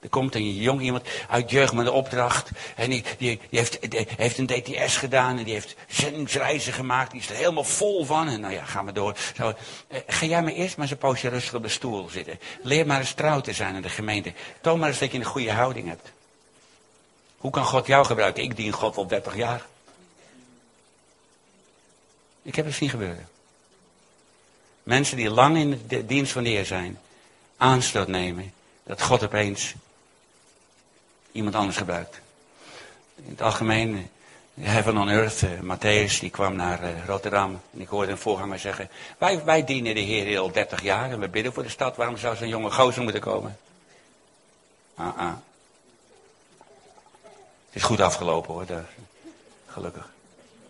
Er komt een jong iemand uit jeugd met een opdracht. En die, die, heeft, heeft, een DTS gedaan. En die heeft zendingsreizen gemaakt. Die is er helemaal vol van. En nou ja, gaan we door. Eh, ga jij maar eerst maar eens een poosje rustig op de stoel zitten. Leer maar eens trouw te zijn in de gemeente. Toon maar eens dat je een goede houding hebt. Hoe kan God jou gebruiken? Ik dien God al 30 jaar. Ik heb het zien gebeuren. Mensen die lang in de dienst van de Heer zijn. Aanstoot nemen. Dat God opeens iemand anders gebruikt. In het algemeen, Heaven on Earth, uh, Matthäus, die kwam naar uh, Rotterdam. En ik hoorde een voorganger zeggen, wij, wij dienen de Heer al 30 jaar en we bidden voor de stad. Waarom zou zo'n jonge gozer moeten komen? Ah, ah. Het is goed afgelopen hoor, daar. gelukkig.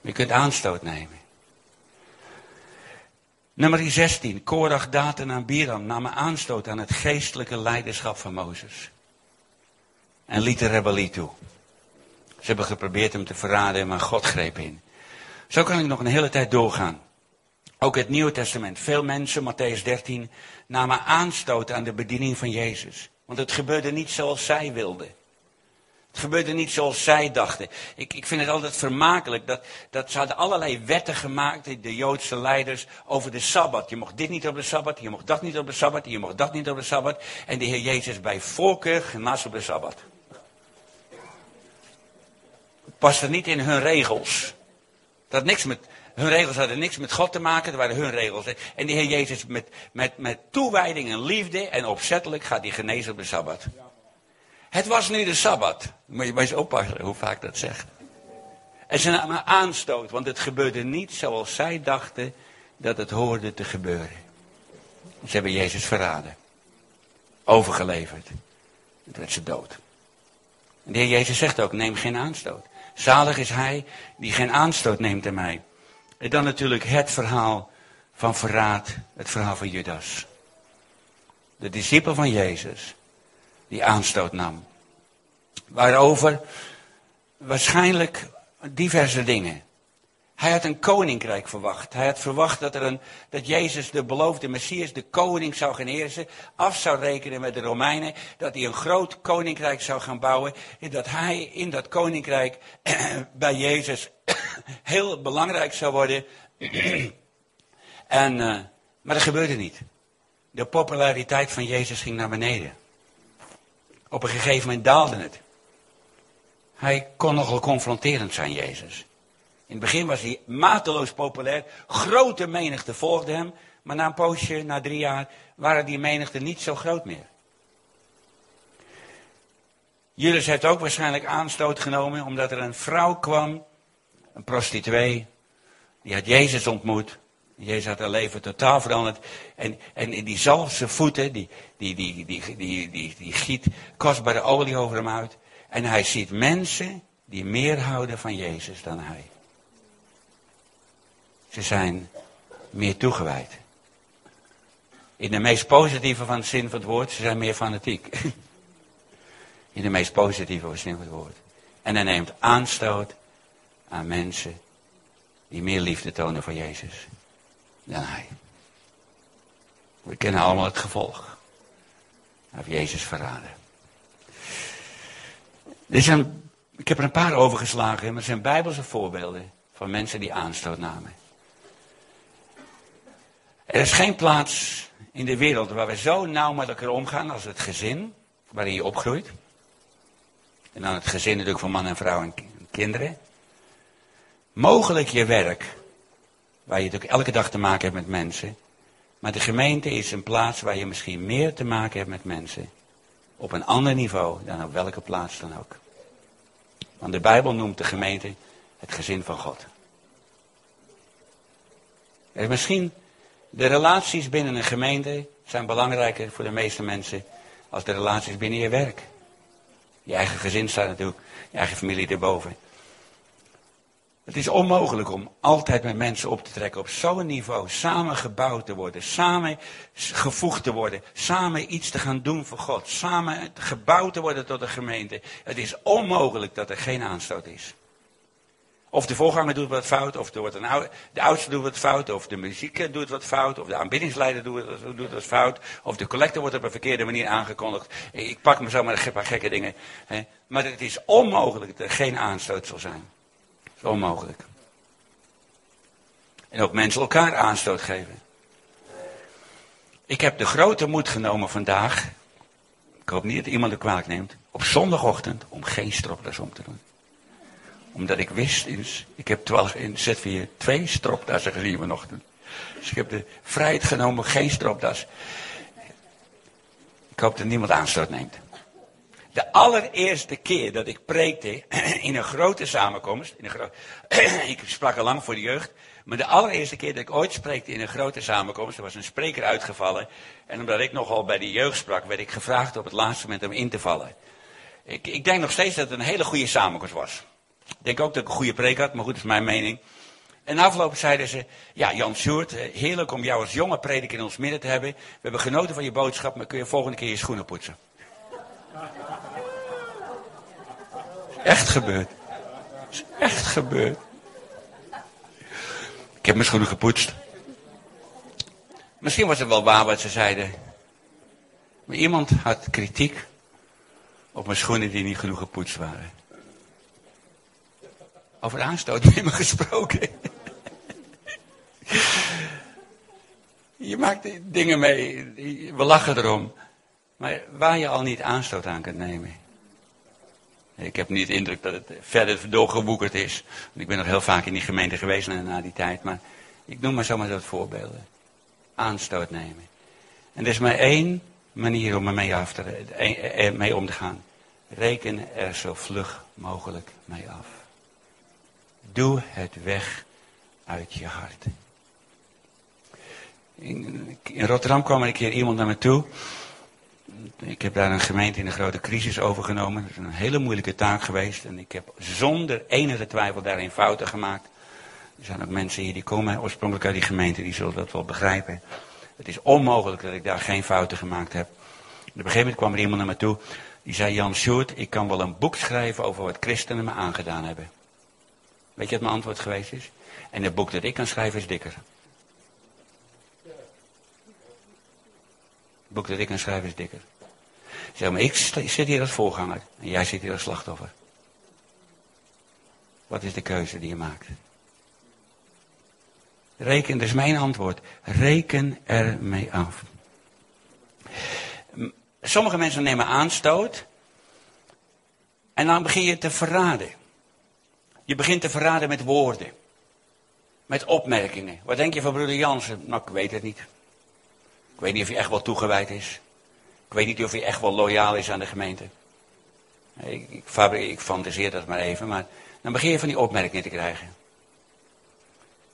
Je kunt aanstoot nemen. Nummer 16. Korach, Daten en Biram namen aanstoot aan het geestelijke leiderschap van Mozes en liet de rebellie toe. Ze hebben geprobeerd hem te verraden, maar God greep in. Zo kan ik nog een hele tijd doorgaan. Ook het Nieuwe Testament. Veel mensen, Matthäus 13, namen aanstoot aan de bediening van Jezus. Want het gebeurde niet zoals zij wilden. Het gebeurde niet zoals zij dachten. Ik, ik vind het altijd vermakelijk dat, dat ze hadden allerlei wetten gemaakt, de Joodse leiders, over de Sabbat. Je mocht dit niet op de Sabbat, je mocht dat niet op de Sabbat, je mocht dat niet op de Sabbat. En de Heer Jezus bij voorkeur genas op de Sabbat. Het paste niet in hun regels. Dat niks met, hun regels hadden niks met God te maken, dat waren hun regels. En de Heer Jezus met, met, met toewijding en liefde en opzettelijk gaat hij genezen op de Sabbat. Het was nu de Sabbat. Moet je maar eens oppassen hoe vaak dat zegt. En ze namen aanstoot, want het gebeurde niet zoals zij dachten dat het hoorde te gebeuren. Ze hebben Jezus verraden. Overgeleverd. Toen werd ze dood. En de Heer Jezus zegt ook, neem geen aanstoot. Zalig is hij die geen aanstoot neemt aan mij. En dan natuurlijk het verhaal van verraad, het verhaal van Judas. De discipel van Jezus, die aanstoot nam. Waarover waarschijnlijk diverse dingen. Hij had een koninkrijk verwacht. Hij had verwacht dat, er een, dat Jezus, de beloofde Messias, de koning zou gaan heersen. Af zou rekenen met de Romeinen. Dat hij een groot koninkrijk zou gaan bouwen. En dat hij in dat koninkrijk bij Jezus heel belangrijk zou worden. en, uh, maar dat gebeurde niet. De populariteit van Jezus ging naar beneden. Op een gegeven moment daalde het. Hij kon nogal confronterend zijn, Jezus. In het begin was hij mateloos populair. Grote menigte volgde hem. Maar na een poosje, na drie jaar, waren die menigte niet zo groot meer. Judas heeft ook waarschijnlijk aanstoot genomen omdat er een vrouw kwam, een prostituee, die had Jezus ontmoet. Jezus had haar leven totaal veranderd. En, en in die zalfse voeten, die, die, die, die, die, die, die giet kostbare olie over hem uit. En hij ziet mensen die meer houden van Jezus dan hij. Ze zijn meer toegewijd. In de meest positieve van de zin van het woord, ze zijn meer fanatiek. In de meest positieve zin van het woord. En hij neemt aanstoot aan mensen die meer liefde tonen voor Jezus dan hij. We kennen allemaal het gevolg. Hij heeft Jezus verraden. Er zijn, ik heb er een paar overgeslagen, maar er zijn bijbelse voorbeelden van mensen die aanstoot namen. Er is geen plaats in de wereld waar we zo nauw met elkaar omgaan als het gezin waarin je opgroeit. En dan het gezin natuurlijk van man en vrouw en kinderen. Mogelijk je werk, waar je natuurlijk elke dag te maken hebt met mensen. Maar de gemeente is een plaats waar je misschien meer te maken hebt met mensen. Op een ander niveau dan op welke plaats dan ook. Want de Bijbel noemt de gemeente het gezin van God. Er misschien de relaties binnen een gemeente zijn belangrijker voor de meeste mensen als de relaties binnen je werk. Je eigen gezin staat natuurlijk, je eigen familie erboven. Het is onmogelijk om altijd met mensen op te trekken op zo'n niveau, samen gebouwd te worden, samen gevoegd te worden, samen iets te gaan doen voor God, samen gebouwd te worden tot een gemeente. Het is onmogelijk dat er geen aanstoot is. Of de voorganger doet wat fout, of oude, de oudste doet wat fout, of de muziek doet wat fout, of de aanbiddingsleider doet, doet wat fout, of de collector wordt op een verkeerde manier aangekondigd. Ik pak me zomaar een paar gekke dingen. Hè. Maar het is onmogelijk dat er geen aanstoot zal zijn. Het is onmogelijk. En ook mensen elkaar aanstoot geven. Ik heb de grote moed genomen vandaag, ik hoop niet dat iemand er kwalijk neemt, op zondagochtend om geen stropdas om te doen omdat ik wist, ik heb terwijl in ZV twee stropdassen gezien vanochtend. Dus ik heb de vrijheid genomen, geen stropdas. Ik hoop dat niemand aanstoot neemt. De allereerste keer dat ik preekte in een grote samenkomst, in een ik sprak al lang voor de jeugd, maar de allereerste keer dat ik ooit spreekte in een grote samenkomst, er was een spreker uitgevallen. En omdat ik nogal bij de jeugd sprak, werd ik gevraagd op het laatste moment om in te vallen. Ik, ik denk nog steeds dat het een hele goede samenkomst was. Ik denk ook dat ik een goede preek had, maar goed, dat is mijn mening. En afgelopen zeiden ze, ja Jan Sjoerd, eh, heerlijk om jou als jonge prediker in ons midden te hebben. We hebben genoten van je boodschap, maar kun je volgende keer je schoenen poetsen? Echt gebeurd. Is echt gebeurd. Ik heb mijn schoenen gepoetst. Misschien was het wel waar wat ze zeiden. Maar iemand had kritiek op mijn schoenen die niet genoeg gepoetst waren. Over aanstoot me gesproken. je maakt dingen mee, we lachen erom. Maar waar je al niet aanstoot aan kunt nemen. Ik heb niet de indruk dat het verder doorgeboekerd is. Ik ben nog heel vaak in die gemeente geweest na, die tijd. Maar ik noem maar zomaar dat voorbeelden. Aanstoot nemen. En er is maar één manier om ermee af te, eh, eh, mee om te gaan. Reken er zo vlug mogelijk mee af. Doe het weg uit je hart. In, Rotterdam kwam er een keer iemand naar me toe. Ik heb daar een gemeente in een grote crisis overgenomen. Dat is een hele moeilijke taak geweest. En ik heb zonder enige twijfel daarin fouten gemaakt. Er zijn ook mensen hier die komen oorspronkelijk uit die gemeente, die zullen dat wel begrijpen. Het is onmogelijk dat ik daar geen fouten gemaakt heb. Op een gegeven moment kwam er iemand naar me toe. Die zei, Jan Sjoerd, ik kan wel een boek schrijven over wat christenen me aangedaan hebben. Weet je wat mijn antwoord geweest is? En het boek dat ik kan schrijven is dikker. Het boek dat ik kan schrijven is dikker. Zeg maar, ik zit hier als voorganger en jij zit hier als slachtoffer. Wat is de keuze die je maakt? Reken, is mijn antwoord. Reken er mee af. Sommige mensen nemen aanstoot. En dan begin je te verraden. Je begint te verraden met woorden. Met opmerkingen. Wat denk je van broeder Jansen? Nou, ik weet het niet. Ik weet niet of hij echt wel toegewijd is. Ik weet niet of hij echt wel loyaal is aan de gemeente. Ik, ik, ik fantaseer dat maar even, maar dan begin je van die opmerkingen te krijgen.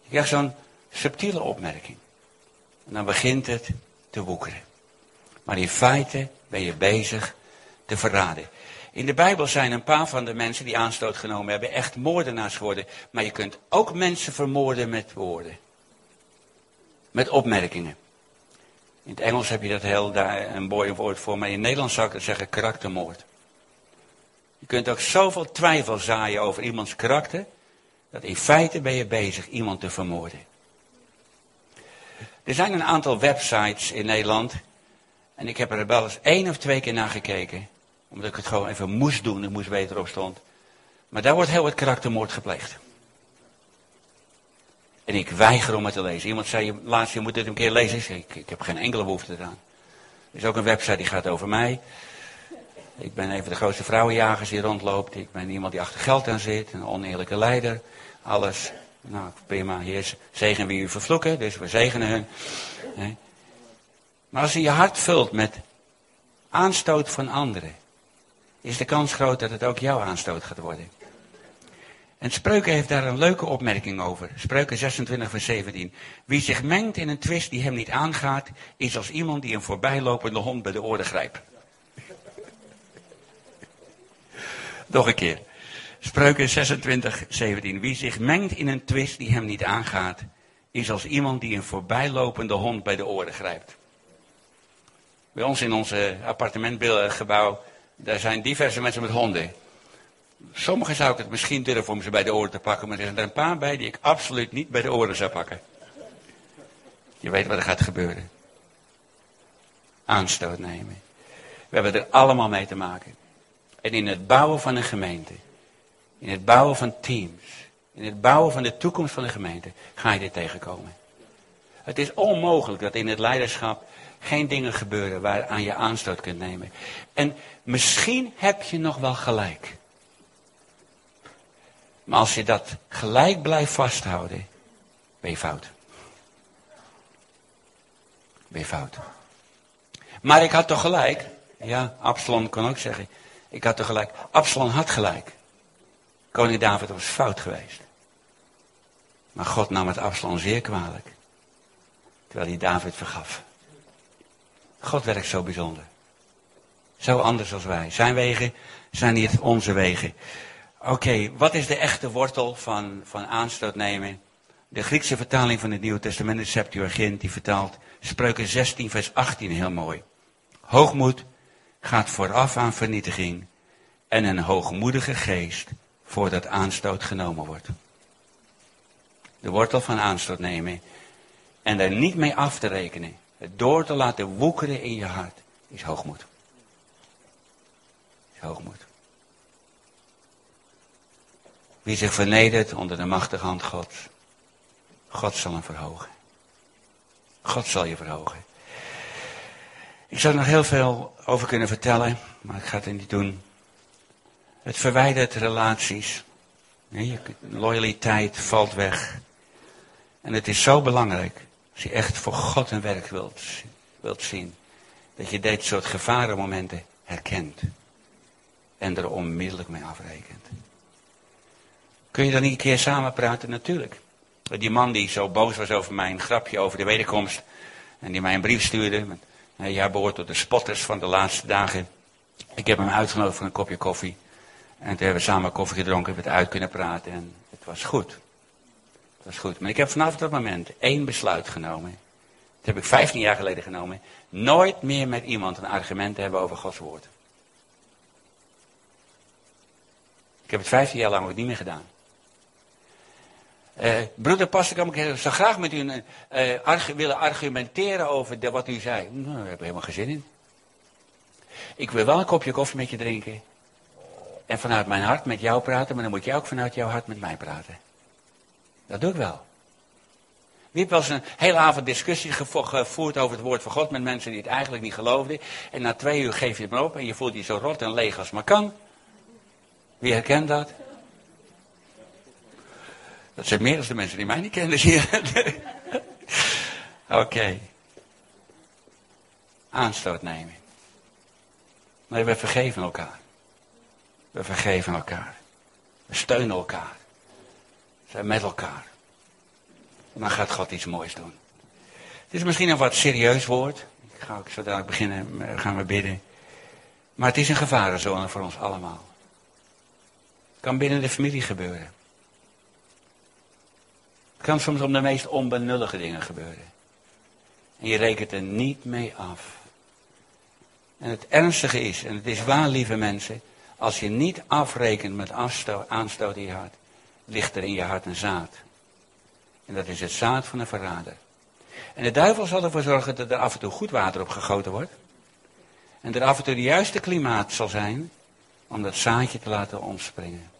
Je krijgt zo'n subtiele opmerking. En dan begint het te woekeren. Maar in feite ben je bezig te verraden. In de Bijbel zijn een paar van de mensen die aanstoot genomen hebben echt moordenaars geworden. Maar je kunt ook mensen vermoorden met woorden. Met opmerkingen. In het Engels heb je dat heel daar een mooi woord voor, maar in het Nederlands zou ik zeggen karaktermoord. Je kunt ook zoveel twijfel zaaien over iemands karakter, dat in feite ben je bezig iemand te vermoorden. Er zijn een aantal websites in Nederland, en ik heb er wel eens één of twee keer naar gekeken, omdat ik het gewoon even moest doen, ik moest weten erop stond. Maar daar wordt heel wat karaktermoord gepleegd. En ik weiger om het te lezen. Iemand zei laatst, je moet dit een keer lezen. Ik, ik heb geen enkele behoefte eraan. Er is ook een website die gaat over mij. Ik ben even de grootste vrouwenjagers die rondloopt. Ik ben iemand die achter geld aan zit. Een oneerlijke leider. Alles. Nou, prima. Heer, zegen wie u vervloeken. Dus we zegenen hun. Maar als je je hart vult met aanstoot van anderen. Is de kans groot dat het ook jouw aanstoot gaat worden. En Spreuken heeft daar een leuke opmerking over. Spreuken 26 vers 17. Wie zich mengt in een twist die hem niet aangaat, is als iemand die een voorbijlopende hond bij de oren grijpt. Nog een keer. Spreuken 26, 17. Wie zich mengt in een twist die hem niet aangaat, is als iemand die een voorbijlopende hond bij de oren grijpt. Bij ons in onze appartementgebouw, daar zijn diverse mensen met honden. Sommigen zou ik het misschien durven om ze bij de oren te pakken, maar er zijn er een paar bij die ik absoluut niet bij de oren zou pakken. Je weet wat er gaat gebeuren. Aanstoot nemen. We hebben er allemaal mee te maken. En in het bouwen van een gemeente, in het bouwen van teams, in het bouwen van de toekomst van de gemeente, ga je dit tegenkomen. Het is onmogelijk dat in het leiderschap geen dingen gebeuren waaraan je aanstoot kunt nemen. En misschien heb je nog wel gelijk. Maar als je dat gelijk blijft vasthouden, ben je fout. Ben je fout. Maar ik had toch gelijk. Ja, Absalom kan ook zeggen. Ik had toch gelijk. Absalom had gelijk. Koning David was fout geweest. Maar God nam het Absalom zeer kwalijk. Terwijl hij David vergaf. God werkt zo bijzonder. Zo anders als wij. Zijn wegen zijn niet onze wegen. Oké, wat is de echte wortel van, van aanstoot nemen? De Griekse vertaling van het Nieuwe Testament, de Septuagint, die vertaalt Spreuken 16, vers 18 heel mooi. Hoogmoed gaat vooraf aan vernietiging en een hoogmoedige geest voordat aanstoot genomen wordt. De wortel van aanstoot nemen En daar niet mee af te rekenen. Het door te laten woekeren in je hart. Is hoogmoed. Is hoogmoed. Wie zich vernedert onder de machtige hand Gods. God zal hem verhogen. God zal je verhogen. Ik zou er nog heel veel over kunnen vertellen, maar ik ga het niet doen. Het verwijdert relaties. Je loyaliteit valt weg. En het is zo belangrijk, als je echt voor God een werk wilt, wilt zien, dat je dit soort gevarenmomenten herkent. En er onmiddellijk mee afrekent. Kun je dan niet een keer samen praten? Natuurlijk. Die man die zo boos was over mijn grapje over de wederkomst. En die mij een brief stuurde. Met, jij behoort tot de spotters van de laatste dagen. Ik heb hem uitgenodigd voor een kopje koffie. En toen hebben we samen koffie gedronken, we het uit kunnen praten en het was goed. Het was goed. Maar ik heb vanaf dat moment één besluit genomen. Dat heb ik 15 jaar geleden genomen. Nooit meer met iemand een argument te hebben over Gods woord. Ik heb het 15 jaar lang ook niet meer gedaan. Uh, broeder Pastor, ik zou graag met u uh, willen argumenteren over wat u zei. Nou, daar heb ik helemaal geen zin in. Ik wil wel een kopje koffie met je drinken en vanuit mijn hart met jou praten, maar dan moet jij ook vanuit jouw hart met mij praten. Dat doe ik wel. Wie heeft wel eens een hele avond discussie gevoerd over het woord van God met mensen die het eigenlijk niet geloofden. En na twee uur geef je het op en je voelt je zo rot en leeg als maar kan. Wie herkent dat? Dat zijn meer dan de mensen die mij niet kennen hier. Oké. Aanstoot nemen. Nee, we vergeven elkaar. We vergeven elkaar. We steunen elkaar. Zijn met elkaar. En dan gaat God iets moois doen. Het is misschien een wat serieus woord. Ik ga ook zo dadelijk beginnen, eh, gaan we bidden. Maar het is een gevarenzone voor ons allemaal. Het kan binnen de familie gebeuren. Het kan soms om de meest onbenullige dingen gebeuren. En je rekent er niet mee af. En het ernstige is, en het is waar, lieve mensen, als je niet afrekent met aanstoot in je hart, ligt er in je hart een zaad. En dat is het zaad van een verrader. En de duivel zal ervoor zorgen dat er af en toe goed water op gegoten wordt. En er af en toe de juiste klimaat zal zijn om dat zaadje te laten omspringen.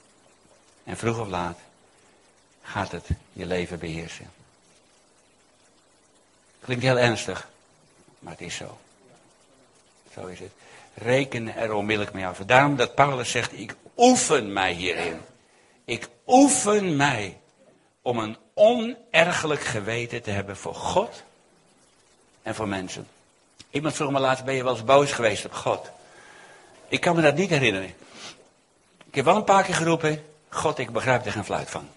En vroeg of laat gaat het je leven beheersen. Klinkt heel ernstig, maar het is zo. Zo is het rekenen er onmiddellijk mee af. Daarom dat Paulus zegt, ik oefen mij hierin. Ik oefen mij om een onergelijk geweten te hebben voor God en voor mensen. Iemand vroeg me laatst, ben je wel eens boos geweest op God? Ik kan me dat niet herinneren. Ik heb wel een paar keer geroepen, God, ik begrijp er geen fluit van.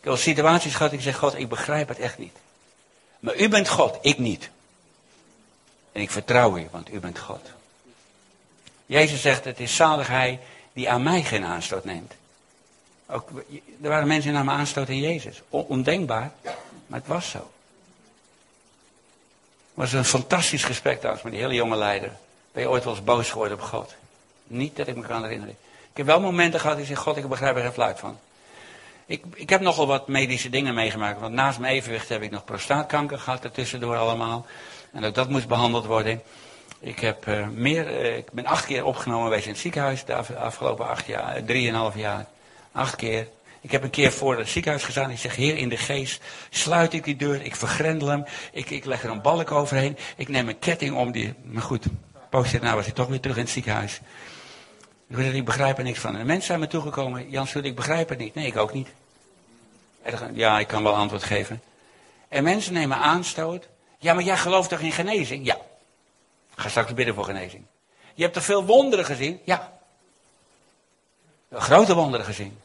Ik heb situaties gehad, ik zeg, God, ik begrijp het echt niet. Maar u bent God, ik niet. En ik vertrouw u, want u bent God. Jezus zegt, het is zalig hij die aan mij geen aanstoot neemt. Ook, er waren mensen die namen aanstoot in Jezus. ondenkbaar, maar het was zo. Het was een fantastisch gesprek trouwens met die hele jonge leider. Ben je ooit wel eens boos geworden op God? Niet dat ik me kan herinneren. Ik heb wel momenten gehad die zeggen, God, ik begrijp er geen fluit van. Ik, ik heb nogal wat medische dingen meegemaakt. Want naast mijn evenwicht heb ik nog prostaatkanker gehad ertussendoor allemaal. En ook dat moest behandeld worden. Ik, heb, uh, meer, uh, ik ben acht keer opgenomen geweest in het ziekenhuis de afgelopen acht jaar, eh, drieënhalf jaar. Acht keer. Ik heb een keer voor het ziekenhuis gestaan. Ik zeg, Heer, in de geest sluit ik die deur. Ik vergrendel hem. Ik, ik leg er een balk overheen. Ik neem een ketting om die. Maar goed, poosje daarna was hij toch weer terug in het ziekenhuis. Ik, zeg, ik begrijp er niks van. En mensen zijn me toegekomen. Jan Soet, ik begrijp het niet. Nee, ik ook niet. Ja, ik kan wel antwoord geven. En mensen nemen aanstoot ja, maar jij gelooft toch in genezing? Ja. Ga straks bidden voor genezing. Je hebt er veel wonderen gezien? Ja. Grote wonderen gezien.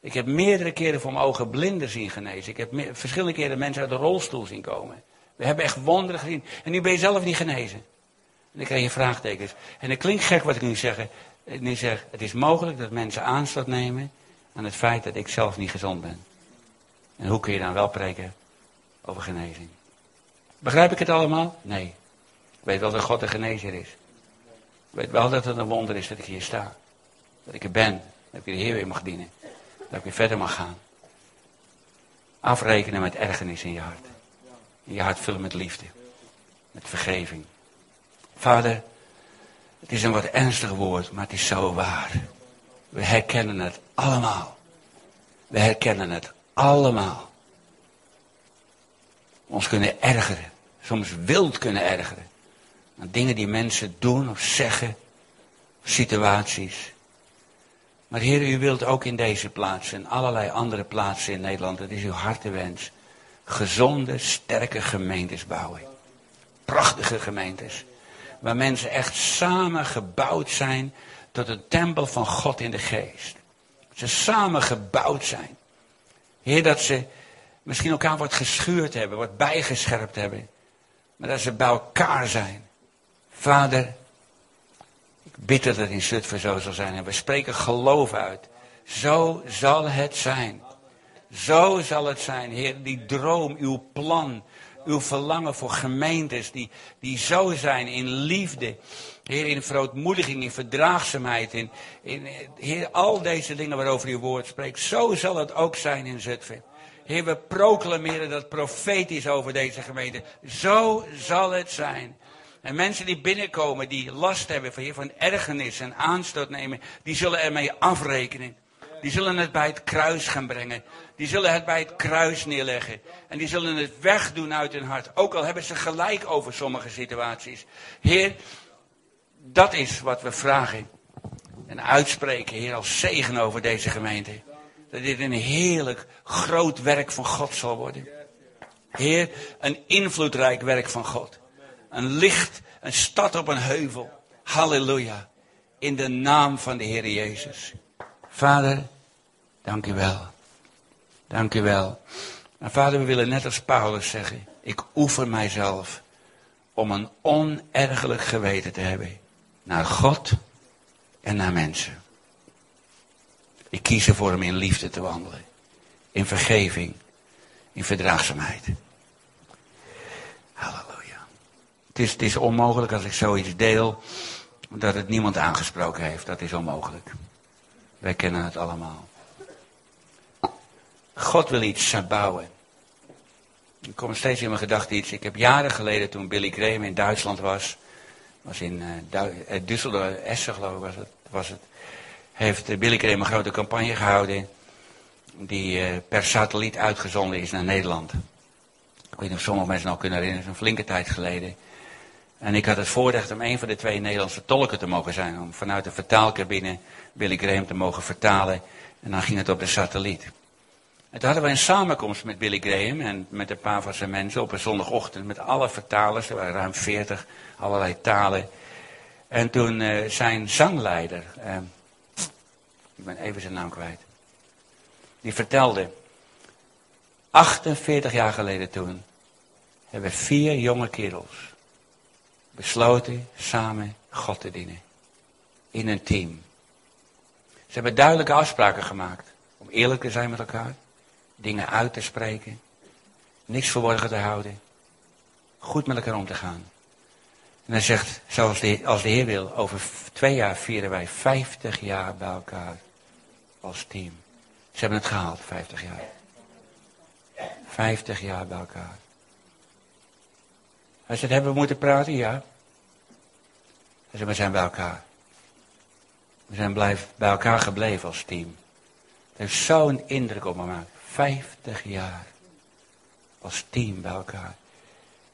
Ik heb meerdere keren voor mijn ogen blinden zien genezen. Ik heb verschillende keren mensen uit de rolstoel zien komen. We hebben echt wonderen gezien. En nu ben je zelf niet genezen. En dan krijg je vraagtekens. En het klinkt gek wat ik nu zeg. Nu zeg, het is mogelijk dat mensen aanstoot nemen aan het feit dat ik zelf niet gezond ben. En hoe kun je dan wel preken over genezing? Begrijp ik het allemaal? Nee. Weet wel dat God een genezer is. Weet wel dat het een wonder is dat ik hier sta. Dat ik er ben. Dat ik de Heer weer mag dienen. Dat ik weer verder mag gaan. afrekenen met ergernis in je hart. In je hart vullen met liefde. Met vergeving. Vader, het is een wat ernstig woord, maar het is zo waar. We herkennen het allemaal. We herkennen het allemaal. Ons kunnen ergeren. Soms wild kunnen ergeren. Aan dingen die mensen doen of zeggen. Situaties. Maar Heer, u wilt ook in deze plaats en allerlei andere plaatsen in Nederland, dat is uw hartewens, gezonde, sterke gemeentes bouwen. Prachtige gemeentes. Waar mensen echt samen gebouwd zijn tot een tempel van God in de geest. Ze samen gebouwd zijn. Heer, dat ze misschien elkaar wat geschuurd hebben, wat bijgescherpt hebben. Maar dat ze bij elkaar zijn. Vader, ik bid dat het in Zutphen zo zal zijn. En we spreken geloof uit. Zo zal het zijn. Zo zal het zijn, Heer. Die droom, uw plan, uw verlangen voor gemeentes die, die zo zijn in liefde. Heer, in verootmoediging, in verdraagzaamheid, in, in, Heer, al deze dingen waarover uw woord spreekt. Zo zal het ook zijn in Zutphen. Heer, we proclameren dat profetisch over deze gemeente. Zo zal het zijn. En mensen die binnenkomen, die last hebben van, van ergernis en aanstoot nemen, die zullen ermee afrekenen. Die zullen het bij het kruis gaan brengen. Die zullen het bij het kruis neerleggen. En die zullen het wegdoen uit hun hart. Ook al hebben ze gelijk over sommige situaties. Heer, dat is wat we vragen. En uitspreken, Heer, als zegen over deze gemeente. Dat dit een heerlijk groot werk van God zal worden. Heer, een invloedrijk werk van God. Een licht, een stad op een heuvel. Halleluja. In de naam van de Heer Jezus. Vader, dank u wel. Dank u wel. Maar vader, we willen net als Paulus zeggen. Ik oefen mijzelf om een onergelijk geweten te hebben. Naar God en naar mensen. Ik kies ervoor om in liefde te wandelen. In vergeving. In verdraagzaamheid. Halleluja. Het is, onmogelijk als ik zoiets deel. Dat het niemand aangesproken heeft. Dat is onmogelijk. Wij kennen het allemaal. God wil iets bouwen. Er komt steeds in mijn gedachten iets. Ik heb jaren geleden, toen Billy Graham in Duitsland was, was in uh, Düsseldorf, Essen geloof ik was het, was het, heeft Billy Graham een grote campagne gehouden, die per satelliet uitgezonden is naar Nederland. Ik weet niet of sommige mensen nog kunnen herinneren, dat is een flinke tijd geleden. En ik had het voorrecht om een van de twee Nederlandse tolken te mogen zijn, om vanuit de vertaalkabine Billy Graham te mogen vertalen. En dan ging het op de satelliet. En toen hadden we een samenkomst met Billy Graham en met een paar van zijn mensen op een zondagochtend met alle vertalers. Er waren ruim veertig, allerlei talen. En toen uh, zijn zangleider, uh, ik ben even zijn naam kwijt, die vertelde, 48 jaar geleden toen, hebben vier jonge kerels besloten samen God te dienen. In een team. Ze hebben duidelijke afspraken gemaakt om eerlijk te zijn met elkaar dingen uit te spreken, niks verborgen te houden, goed met elkaar om te gaan. En hij zegt, zoals de, als de Heer wil, over twee jaar vieren wij 50 jaar bij elkaar als team. Ze hebben het gehaald, 50 jaar. 50 jaar bij elkaar. Hij zegt, hebben moeten praten? Ja. Hij zegt, we zijn bij elkaar. We zijn blijf, bij elkaar gebleven als team. Het heeft zo'n indruk op me gemaakt. 50 jaar als team bij elkaar.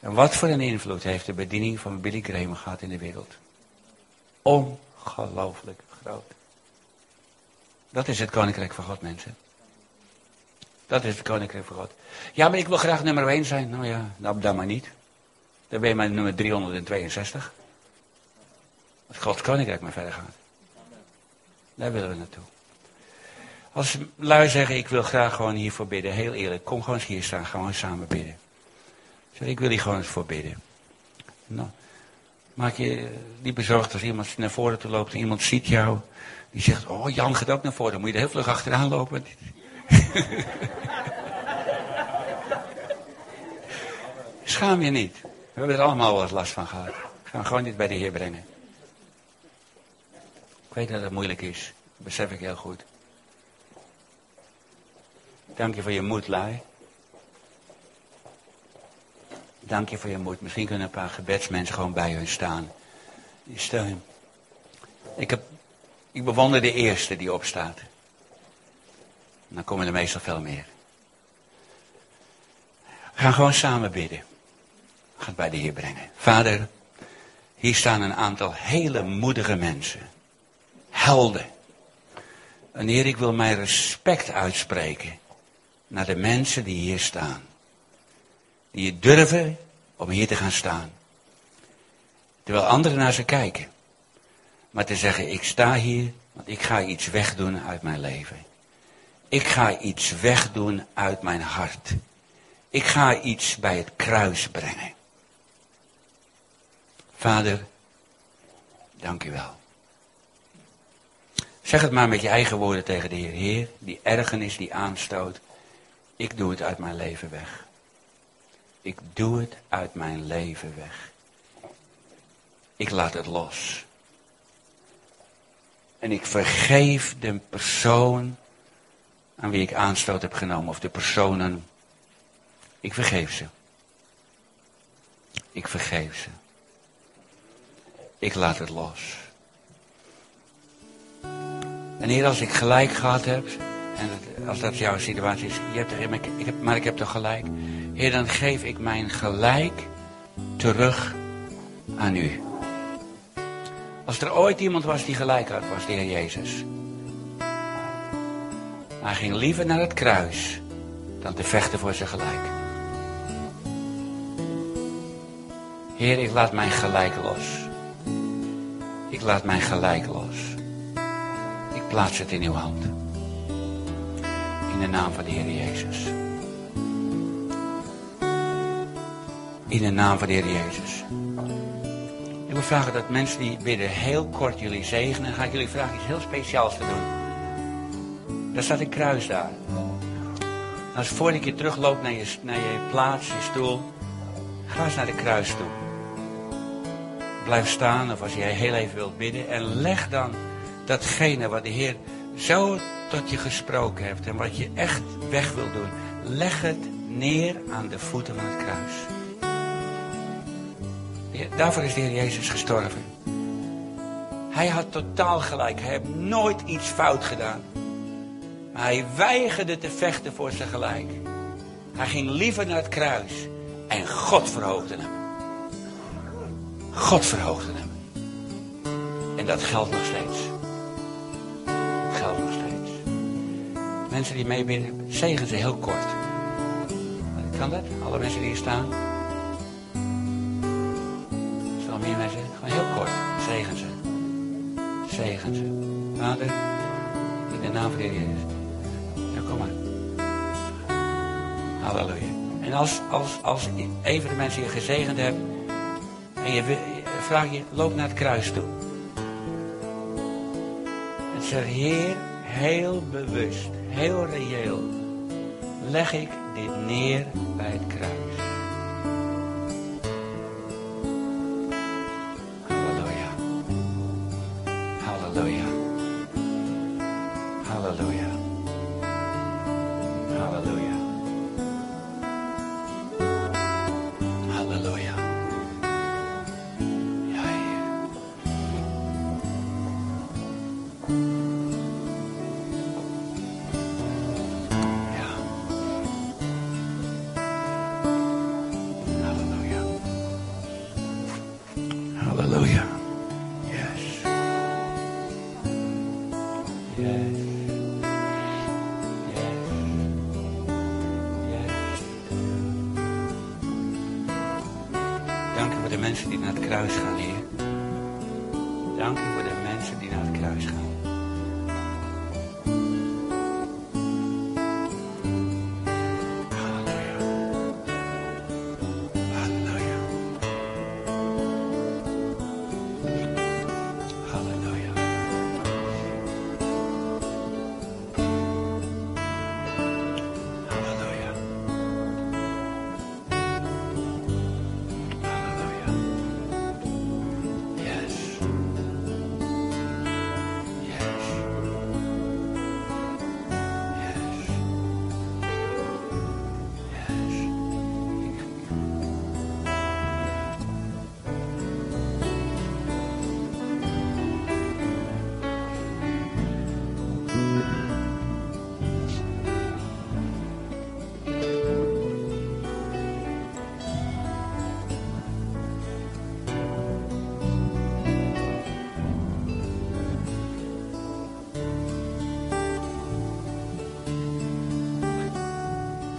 En wat voor een invloed heeft de bediening van Billy Graham gehad in de wereld? Ongelooflijk groot. Dat is het koninkrijk van God, mensen. Dat is het koninkrijk van God. Ja, maar ik wil graag nummer 1 zijn. Nou ja, nou, dan maar niet. Dan ben je maar nummer 362. Als Gods koninkrijk maar verder gaat. Daar willen we naartoe. Als lui zeggen, ik wil graag gewoon hiervoor bidden. Heel eerlijk, kom gewoon eens hier staan, gewoon samen bidden. Zeg, ik wil hier gewoon eens voor bidden. Nou, maak je niet bezorgd als iemand naar voren toe loopt en iemand ziet jou. Die zegt, oh Jan gaat ook naar voren. Dan moet je er heel vlug achteraan lopen. Schaam je niet. We hebben er allemaal wel eens last van gehad. We gaan gewoon dit bij de Heer brengen. Ik weet dat het moeilijk is. Dat besef ik heel goed. Dank je voor je moed, Lai. Dank je voor je moed. Misschien kunnen een paar gebedsmensen gewoon bij hun staan. Die steun. Ik, heb, ik bewonder de eerste die opstaat. Dan komen er meestal veel meer. We gaan gewoon samen bidden. Het bij de Heer brengen. Vader, hier staan een aantal hele moedige mensen. Helden. En Heer, ik wil mijn respect uitspreken naar de mensen die hier staan. Die durven om hier te gaan staan. Terwijl anderen naar ze kijken. Maar te zeggen, ik sta hier, want ik ga iets wegdoen uit mijn leven. Ik ga iets wegdoen uit mijn hart. Ik ga iets bij het kruis brengen. Vader, dank u wel. Zeg het maar met je eigen woorden tegen de Heer. Heer, die ergernis, die aanstoot. Ik doe het uit mijn leven weg. Ik doe het uit mijn leven weg. Ik laat het los. En ik vergeef de persoon aan wie ik aanstoot heb genomen. Of de personen. Ik vergeef ze. Ik vergeef ze. Ik laat het los. En hier als ik gelijk gehad heb, en als dat jouw situatie is, je hebt ik heb, maar ik heb toch gelijk. Heer, dan geef ik mijn gelijk terug aan u. Als er ooit iemand was die gelijk had, was de Heer Jezus. Hij ging liever naar het kruis dan te vechten voor zijn gelijk. Heer, ik laat mijn gelijk los. Ik laat mijn gelijk los. Ik plaats het in uw hand. In de naam van de Heer Jezus. In de naam van de Heer Jezus. Ik wil vragen dat mensen die bidden heel kort jullie zegenen. Ga ik jullie vragen iets heel speciaals te doen. Daar staat een kruis daar. Als voor je terugloopt naar je, naar je plaats, je stoel, ga eens naar de kruis toe. Blijf staan of als jij heel even wilt bidden en leg dan datgene wat de Heer zo tot je gesproken heeft en wat je echt weg wil doen, leg het neer aan de voeten van het kruis. Daarvoor is de Heer Jezus gestorven. Hij had totaal gelijk. Hij heeft nooit iets fout gedaan. Maar hij weigerde te vechten voor zijn gelijk. Hij ging liever naar het kruis. En God verhoogde hem. God verhoogde hem. En dat geldt nog steeds. Dat geldt nog steeds. Mensen die meebinnen, zegen ze heel kort. Kan dat? Alle mensen die hier staan? Zal meer mensen? Gewoon heel kort. Zegen ze. Zegen ze. Vader, in de naam van de Heer Jezus. Kom maar. Halleluja. En als, als, als een van de mensen je gezegend hebt. En je vraag je, loop naar het kruis toe. En zeg, Heer, heel bewust, heel reëel. Leg ik dit neer bij het kruis.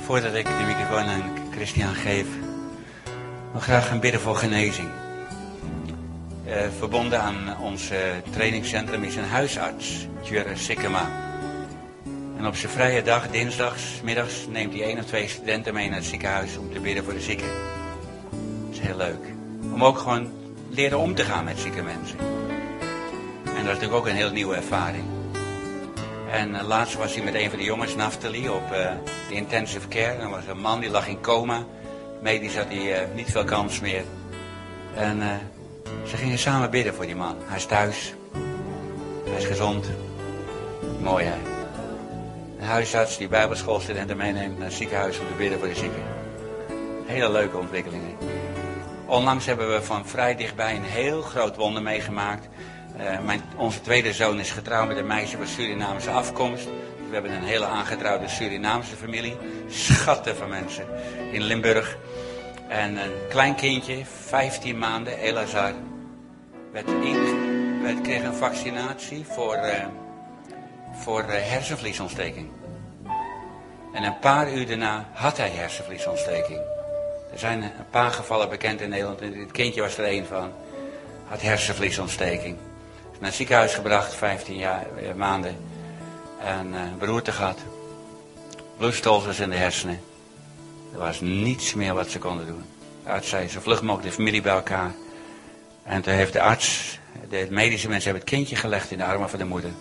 Voordat ik de microfoon aan Christian geef, wil graag gaan bidden voor genezing. Uh, verbonden aan ons trainingscentrum is een huisarts, Jure Sikkema. En op zijn vrije dag, dinsdags, middags, neemt hij één of twee studenten mee naar het ziekenhuis om te bidden voor de zieken. Dat is heel leuk. Om ook gewoon leren om te gaan met zieke mensen. En dat is natuurlijk ook een heel nieuwe ervaring. En uh, laatst was hij met een van de jongens, Naftali, op uh, de intensive care. Er was een man die lag in coma. Medisch had hij uh, niet veel kans meer. En ze gingen samen bidden voor die man. Hij is thuis. Hij is gezond. Mooi hè. Een huisarts die bijbelschoolstudenten meeneemt naar het ziekenhuis om te bidden voor de zieken. Hele leuke ontwikkelingen. Onlangs hebben we van vrij dichtbij een heel groot wonder meegemaakt. Uh, mijn, onze tweede zoon is getrouwd met een meisje van Surinaamse afkomst. We hebben een hele aangetrouwde Surinaamse familie. Schatten van mensen in Limburg. En een klein kindje, 15 maanden, Elazar, werd, in, kreeg een vaccinatie voor, uh, voor uh, hersenvliesontsteking. En een paar uur daarna had hij hersenvliesontsteking. Er zijn een paar gevallen bekend in Nederland. En dit kindje was er één van. Had hersenvliesontsteking. Naar het ziekenhuis gebracht, 15 jaar, eh, maanden. En uh, beroerte gehad. Bloedstolsels in de hersenen. Er was niets meer wat ze konden doen. De arts zei, zo vlug mogelijk de familie bij elkaar. En toen heeft de arts, de medische mensen hebben het kindje gelegd in de armen van de moeder.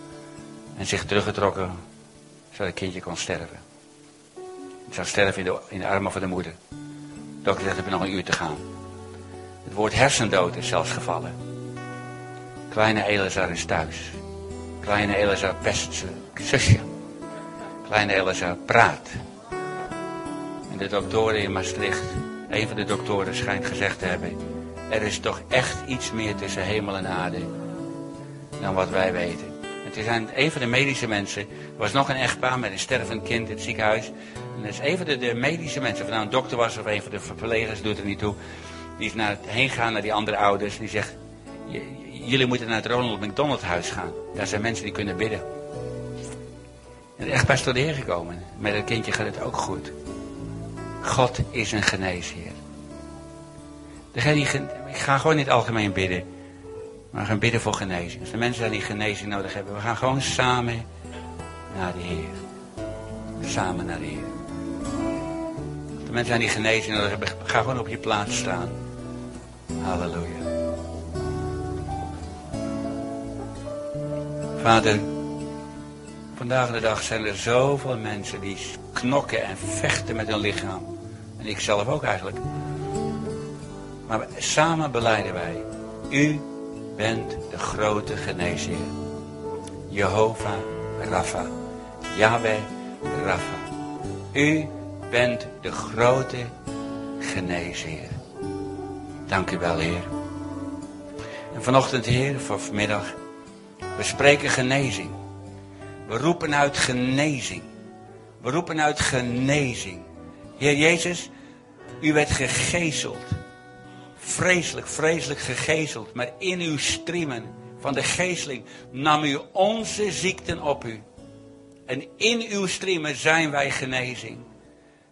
En zich teruggetrokken, zodat het kindje kon sterven. Het zou sterven in de, in de armen van de moeder. De dokter zegt, heb je nog een uur te gaan. Het woord hersendood is zelfs gevallen. Kleine Elazar is thuis. Kleine Elazar pest zijn zusje. Kleine Elazar praat. En de doktoren in Maastricht, een van de doktoren schijnt gezegd te hebben... er is toch echt iets meer tussen hemel en aarde dan wat wij weten. Het is een van de medische mensen, er was nog een echtpaar met een stervend kind in het ziekenhuis... En dat is een van de, medische mensen, of nou een dokter was of een van de verplegers, doet er niet toe. Die is naar heen gaan naar die andere ouders. Die zegt, jullie moeten naar het Ronald McDonald huis gaan. Daar zijn mensen die kunnen bidden. En echt bij tot de Heer gekomen. Met het kindje gaat het ook goed. God is een geneesheer. Degene die, ik ga gewoon niet algemeen bidden. Maar we gaan bidden voor genezing. Als de mensen die genezing nodig hebben. We gaan gewoon samen naar de Heer. Samen naar de Heer. Als de mensen die genezing nodig hebben. Ga gewoon op je plaats staan. Halleluja. Vader, vandaag de dag zijn er zoveel mensen die knokken en vechten met hun lichaam. En ik zelf ook eigenlijk. Maar samen beleiden wij. U bent de grote geneesheer. Jehovah Rapha. Yahweh Rapha. U bent de grote geneesheer. Dank u wel, Heer. En vanochtend, Heer, voor vanmiddag, we spreken genezing. We roepen uit genezing. We roepen uit genezing. Heer Jezus, u werd gegezeld. Vreselijk, vreselijk gegezeld. Maar in uw striemen van de geesteling nam u onze ziekten op u. En in uw striemen zijn wij genezing.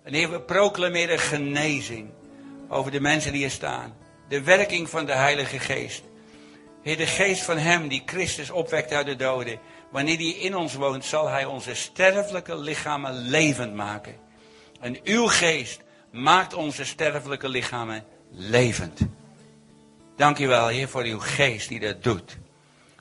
En Heer, we proclameren genezing over de mensen die hier staan. De werking van de Heilige Geest. Heer, de geest van Hem die Christus opwekt uit de doden. Wanneer die in ons woont, zal Hij onze sterfelijke lichamen levend maken. En uw geest maakt onze sterfelijke lichamen levend. Dank u wel, Heer, voor uw geest die dat doet.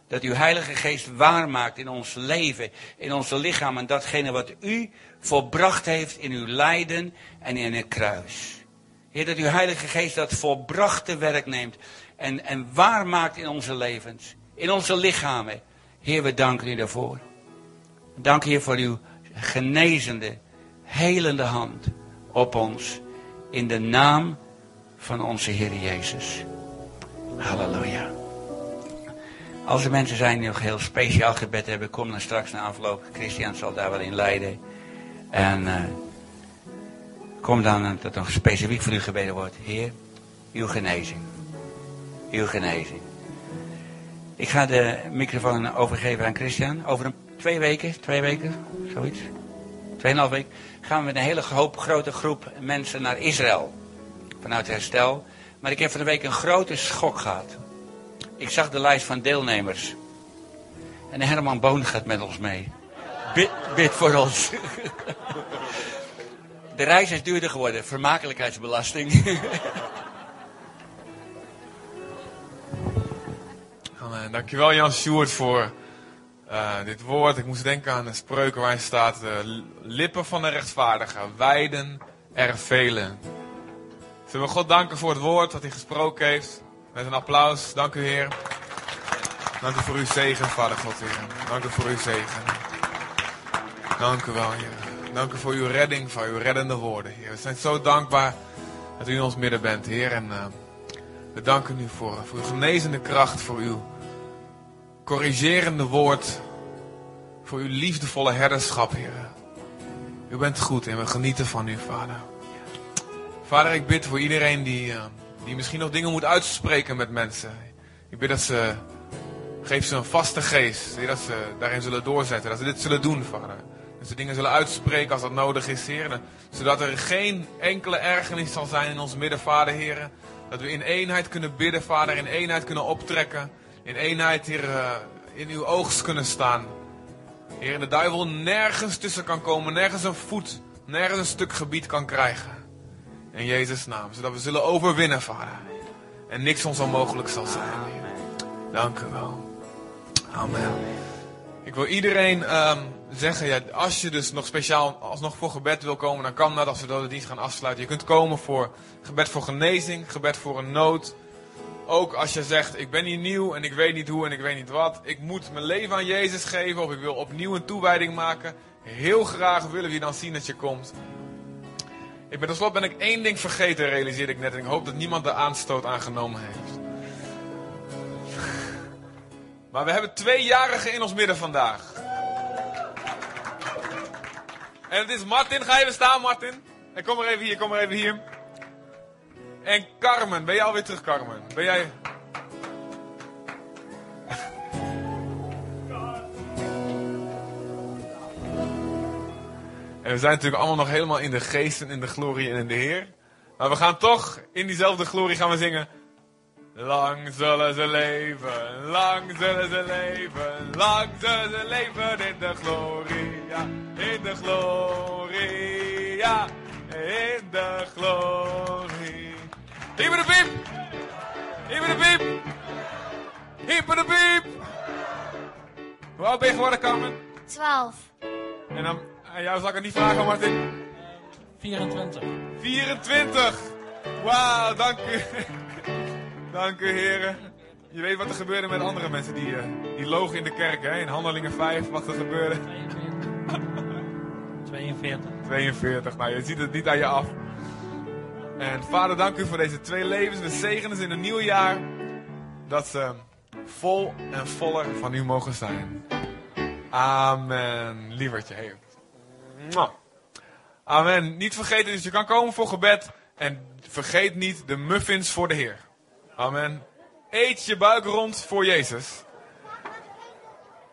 Dat uw Heilige Geest waarmaakt in ons leven, in onze lichamen, datgene wat u volbracht heeft in uw lijden en in het kruis. Heer, dat uw Heilige Geest dat volbrachte werk neemt en, en waarmaakt in onze levens, in onze lichamen. Heer, we danken u daarvoor. Dank Heer voor uw genezende, helende hand op ons. In de naam van onze Heer Jezus. Halleluja. Als er mensen zijn die nog heel speciaal gebed hebben, kom dan straks naar afloop. Christian zal daar wel in leiden. En uh, kom dan dat nog specifiek voor u gebeden wordt. Heer, uw genezing. Uw genezing. Ik ga de microfoon overgeven aan Christian. Over een, twee weken, twee weken, zoiets. tweeënhalf week, gaan we met een hele hoop grote groep mensen naar Israël. Vanuit herstel. Maar ik heb van de week een grote schok gehad. Ik zag de lijst van deelnemers. En Herman Boon gaat met ons mee. Bid, bid voor ons. De reis is duurder geworden. Vermakelijkheidsbelasting. Amen. Dankjewel Jan Sjoerd voor uh, dit woord. Ik moest denken aan de spreuken waarin staat... De lippen van de rechtvaardige wijden er velen. Zullen we God danken voor het woord dat hij gesproken heeft. Met een applaus. Dank u Heer. Dank u voor uw zegen, Vader God Heer. Dank u voor uw zegen. Dank u wel Heer. Dank u voor uw redding, voor uw reddende woorden Heer. We zijn zo dankbaar dat u in ons midden bent Heer. En we danken u voor, voor uw genezende kracht, voor uw corrigerende woord. Voor uw liefdevolle herderschap, Heer. U bent goed en we genieten van u, Vader. Vader, ik bid voor iedereen die, uh, die misschien nog dingen moet uitspreken met mensen. Ik bid dat ze, geef ze een vaste geest. Dat ze daarin zullen doorzetten. Dat ze dit zullen doen, Vader. Dat ze dingen zullen uitspreken als dat nodig is, Heer. Zodat er geen enkele ergernis zal zijn in ons midden, Vader, Heer. Dat we in eenheid kunnen bidden, Vader. In eenheid kunnen optrekken. In eenheid, Heer, uh, in uw oogst kunnen staan. Heer, de duivel nergens tussen kan komen. Nergens een voet, nergens een stuk gebied kan krijgen. In Jezus' naam. Zodat we zullen overwinnen, Vader. En niks ons onmogelijk zal zijn. Dank u wel. Amen. Ik wil iedereen um, zeggen, ja, als je dus nog speciaal alsnog voor gebed wil komen, dan kan dat als we de dienst gaan afsluiten. Je kunt komen voor gebed voor genezing, gebed voor een nood. Ook als je zegt, ik ben hier nieuw en ik weet niet hoe en ik weet niet wat. Ik moet mijn leven aan Jezus geven of ik wil opnieuw een toewijding maken. Heel graag willen we je dan zien dat je komt. Ik ben tenslotte ben ik één ding vergeten, realiseerde ik net. En ik hoop dat niemand de aanstoot aangenomen heeft. Maar we hebben tweejarigen in ons midden vandaag. En het is Martin. Ga even staan, Martin. En kom maar even hier, kom maar even hier. En Carmen, ben jij alweer terug, Carmen? Ben jij... En we zijn natuurlijk allemaal nog helemaal in de geest en in de glorie en in de Heer. Maar we gaan toch in diezelfde glorie gaan we zingen. Lang zullen ze leven, lang zullen ze leven, lang zullen ze leven in de glorie, ja, in de glorie, ja, in de glorie. Hyper de piep! Hyper de piep! Hyper de piep! Hoe oud ben je geworden, Carmen? 12. En dan, aan jou zal ik het niet vragen, Martin. 24. 24! Wauw, dank u. dank u, heren. Je weet wat er gebeurde met andere mensen die, uh, die logen in de kerk, hè? In Handelingen 5, wat er gebeurde. 42. 42. 42, nou je ziet het niet aan je af. En vader, dank u voor deze twee levens. We zegenen ze in een nieuw jaar. Dat ze vol en voller van u mogen zijn. Amen. Lievertje. Hey. Amen. Niet vergeten, dus je kan komen voor gebed. En vergeet niet de muffins voor de Heer. Amen. Eet je buik rond voor Jezus.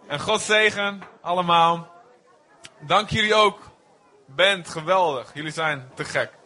En God zegen allemaal. Dank jullie ook. Bent geweldig. Jullie zijn te gek.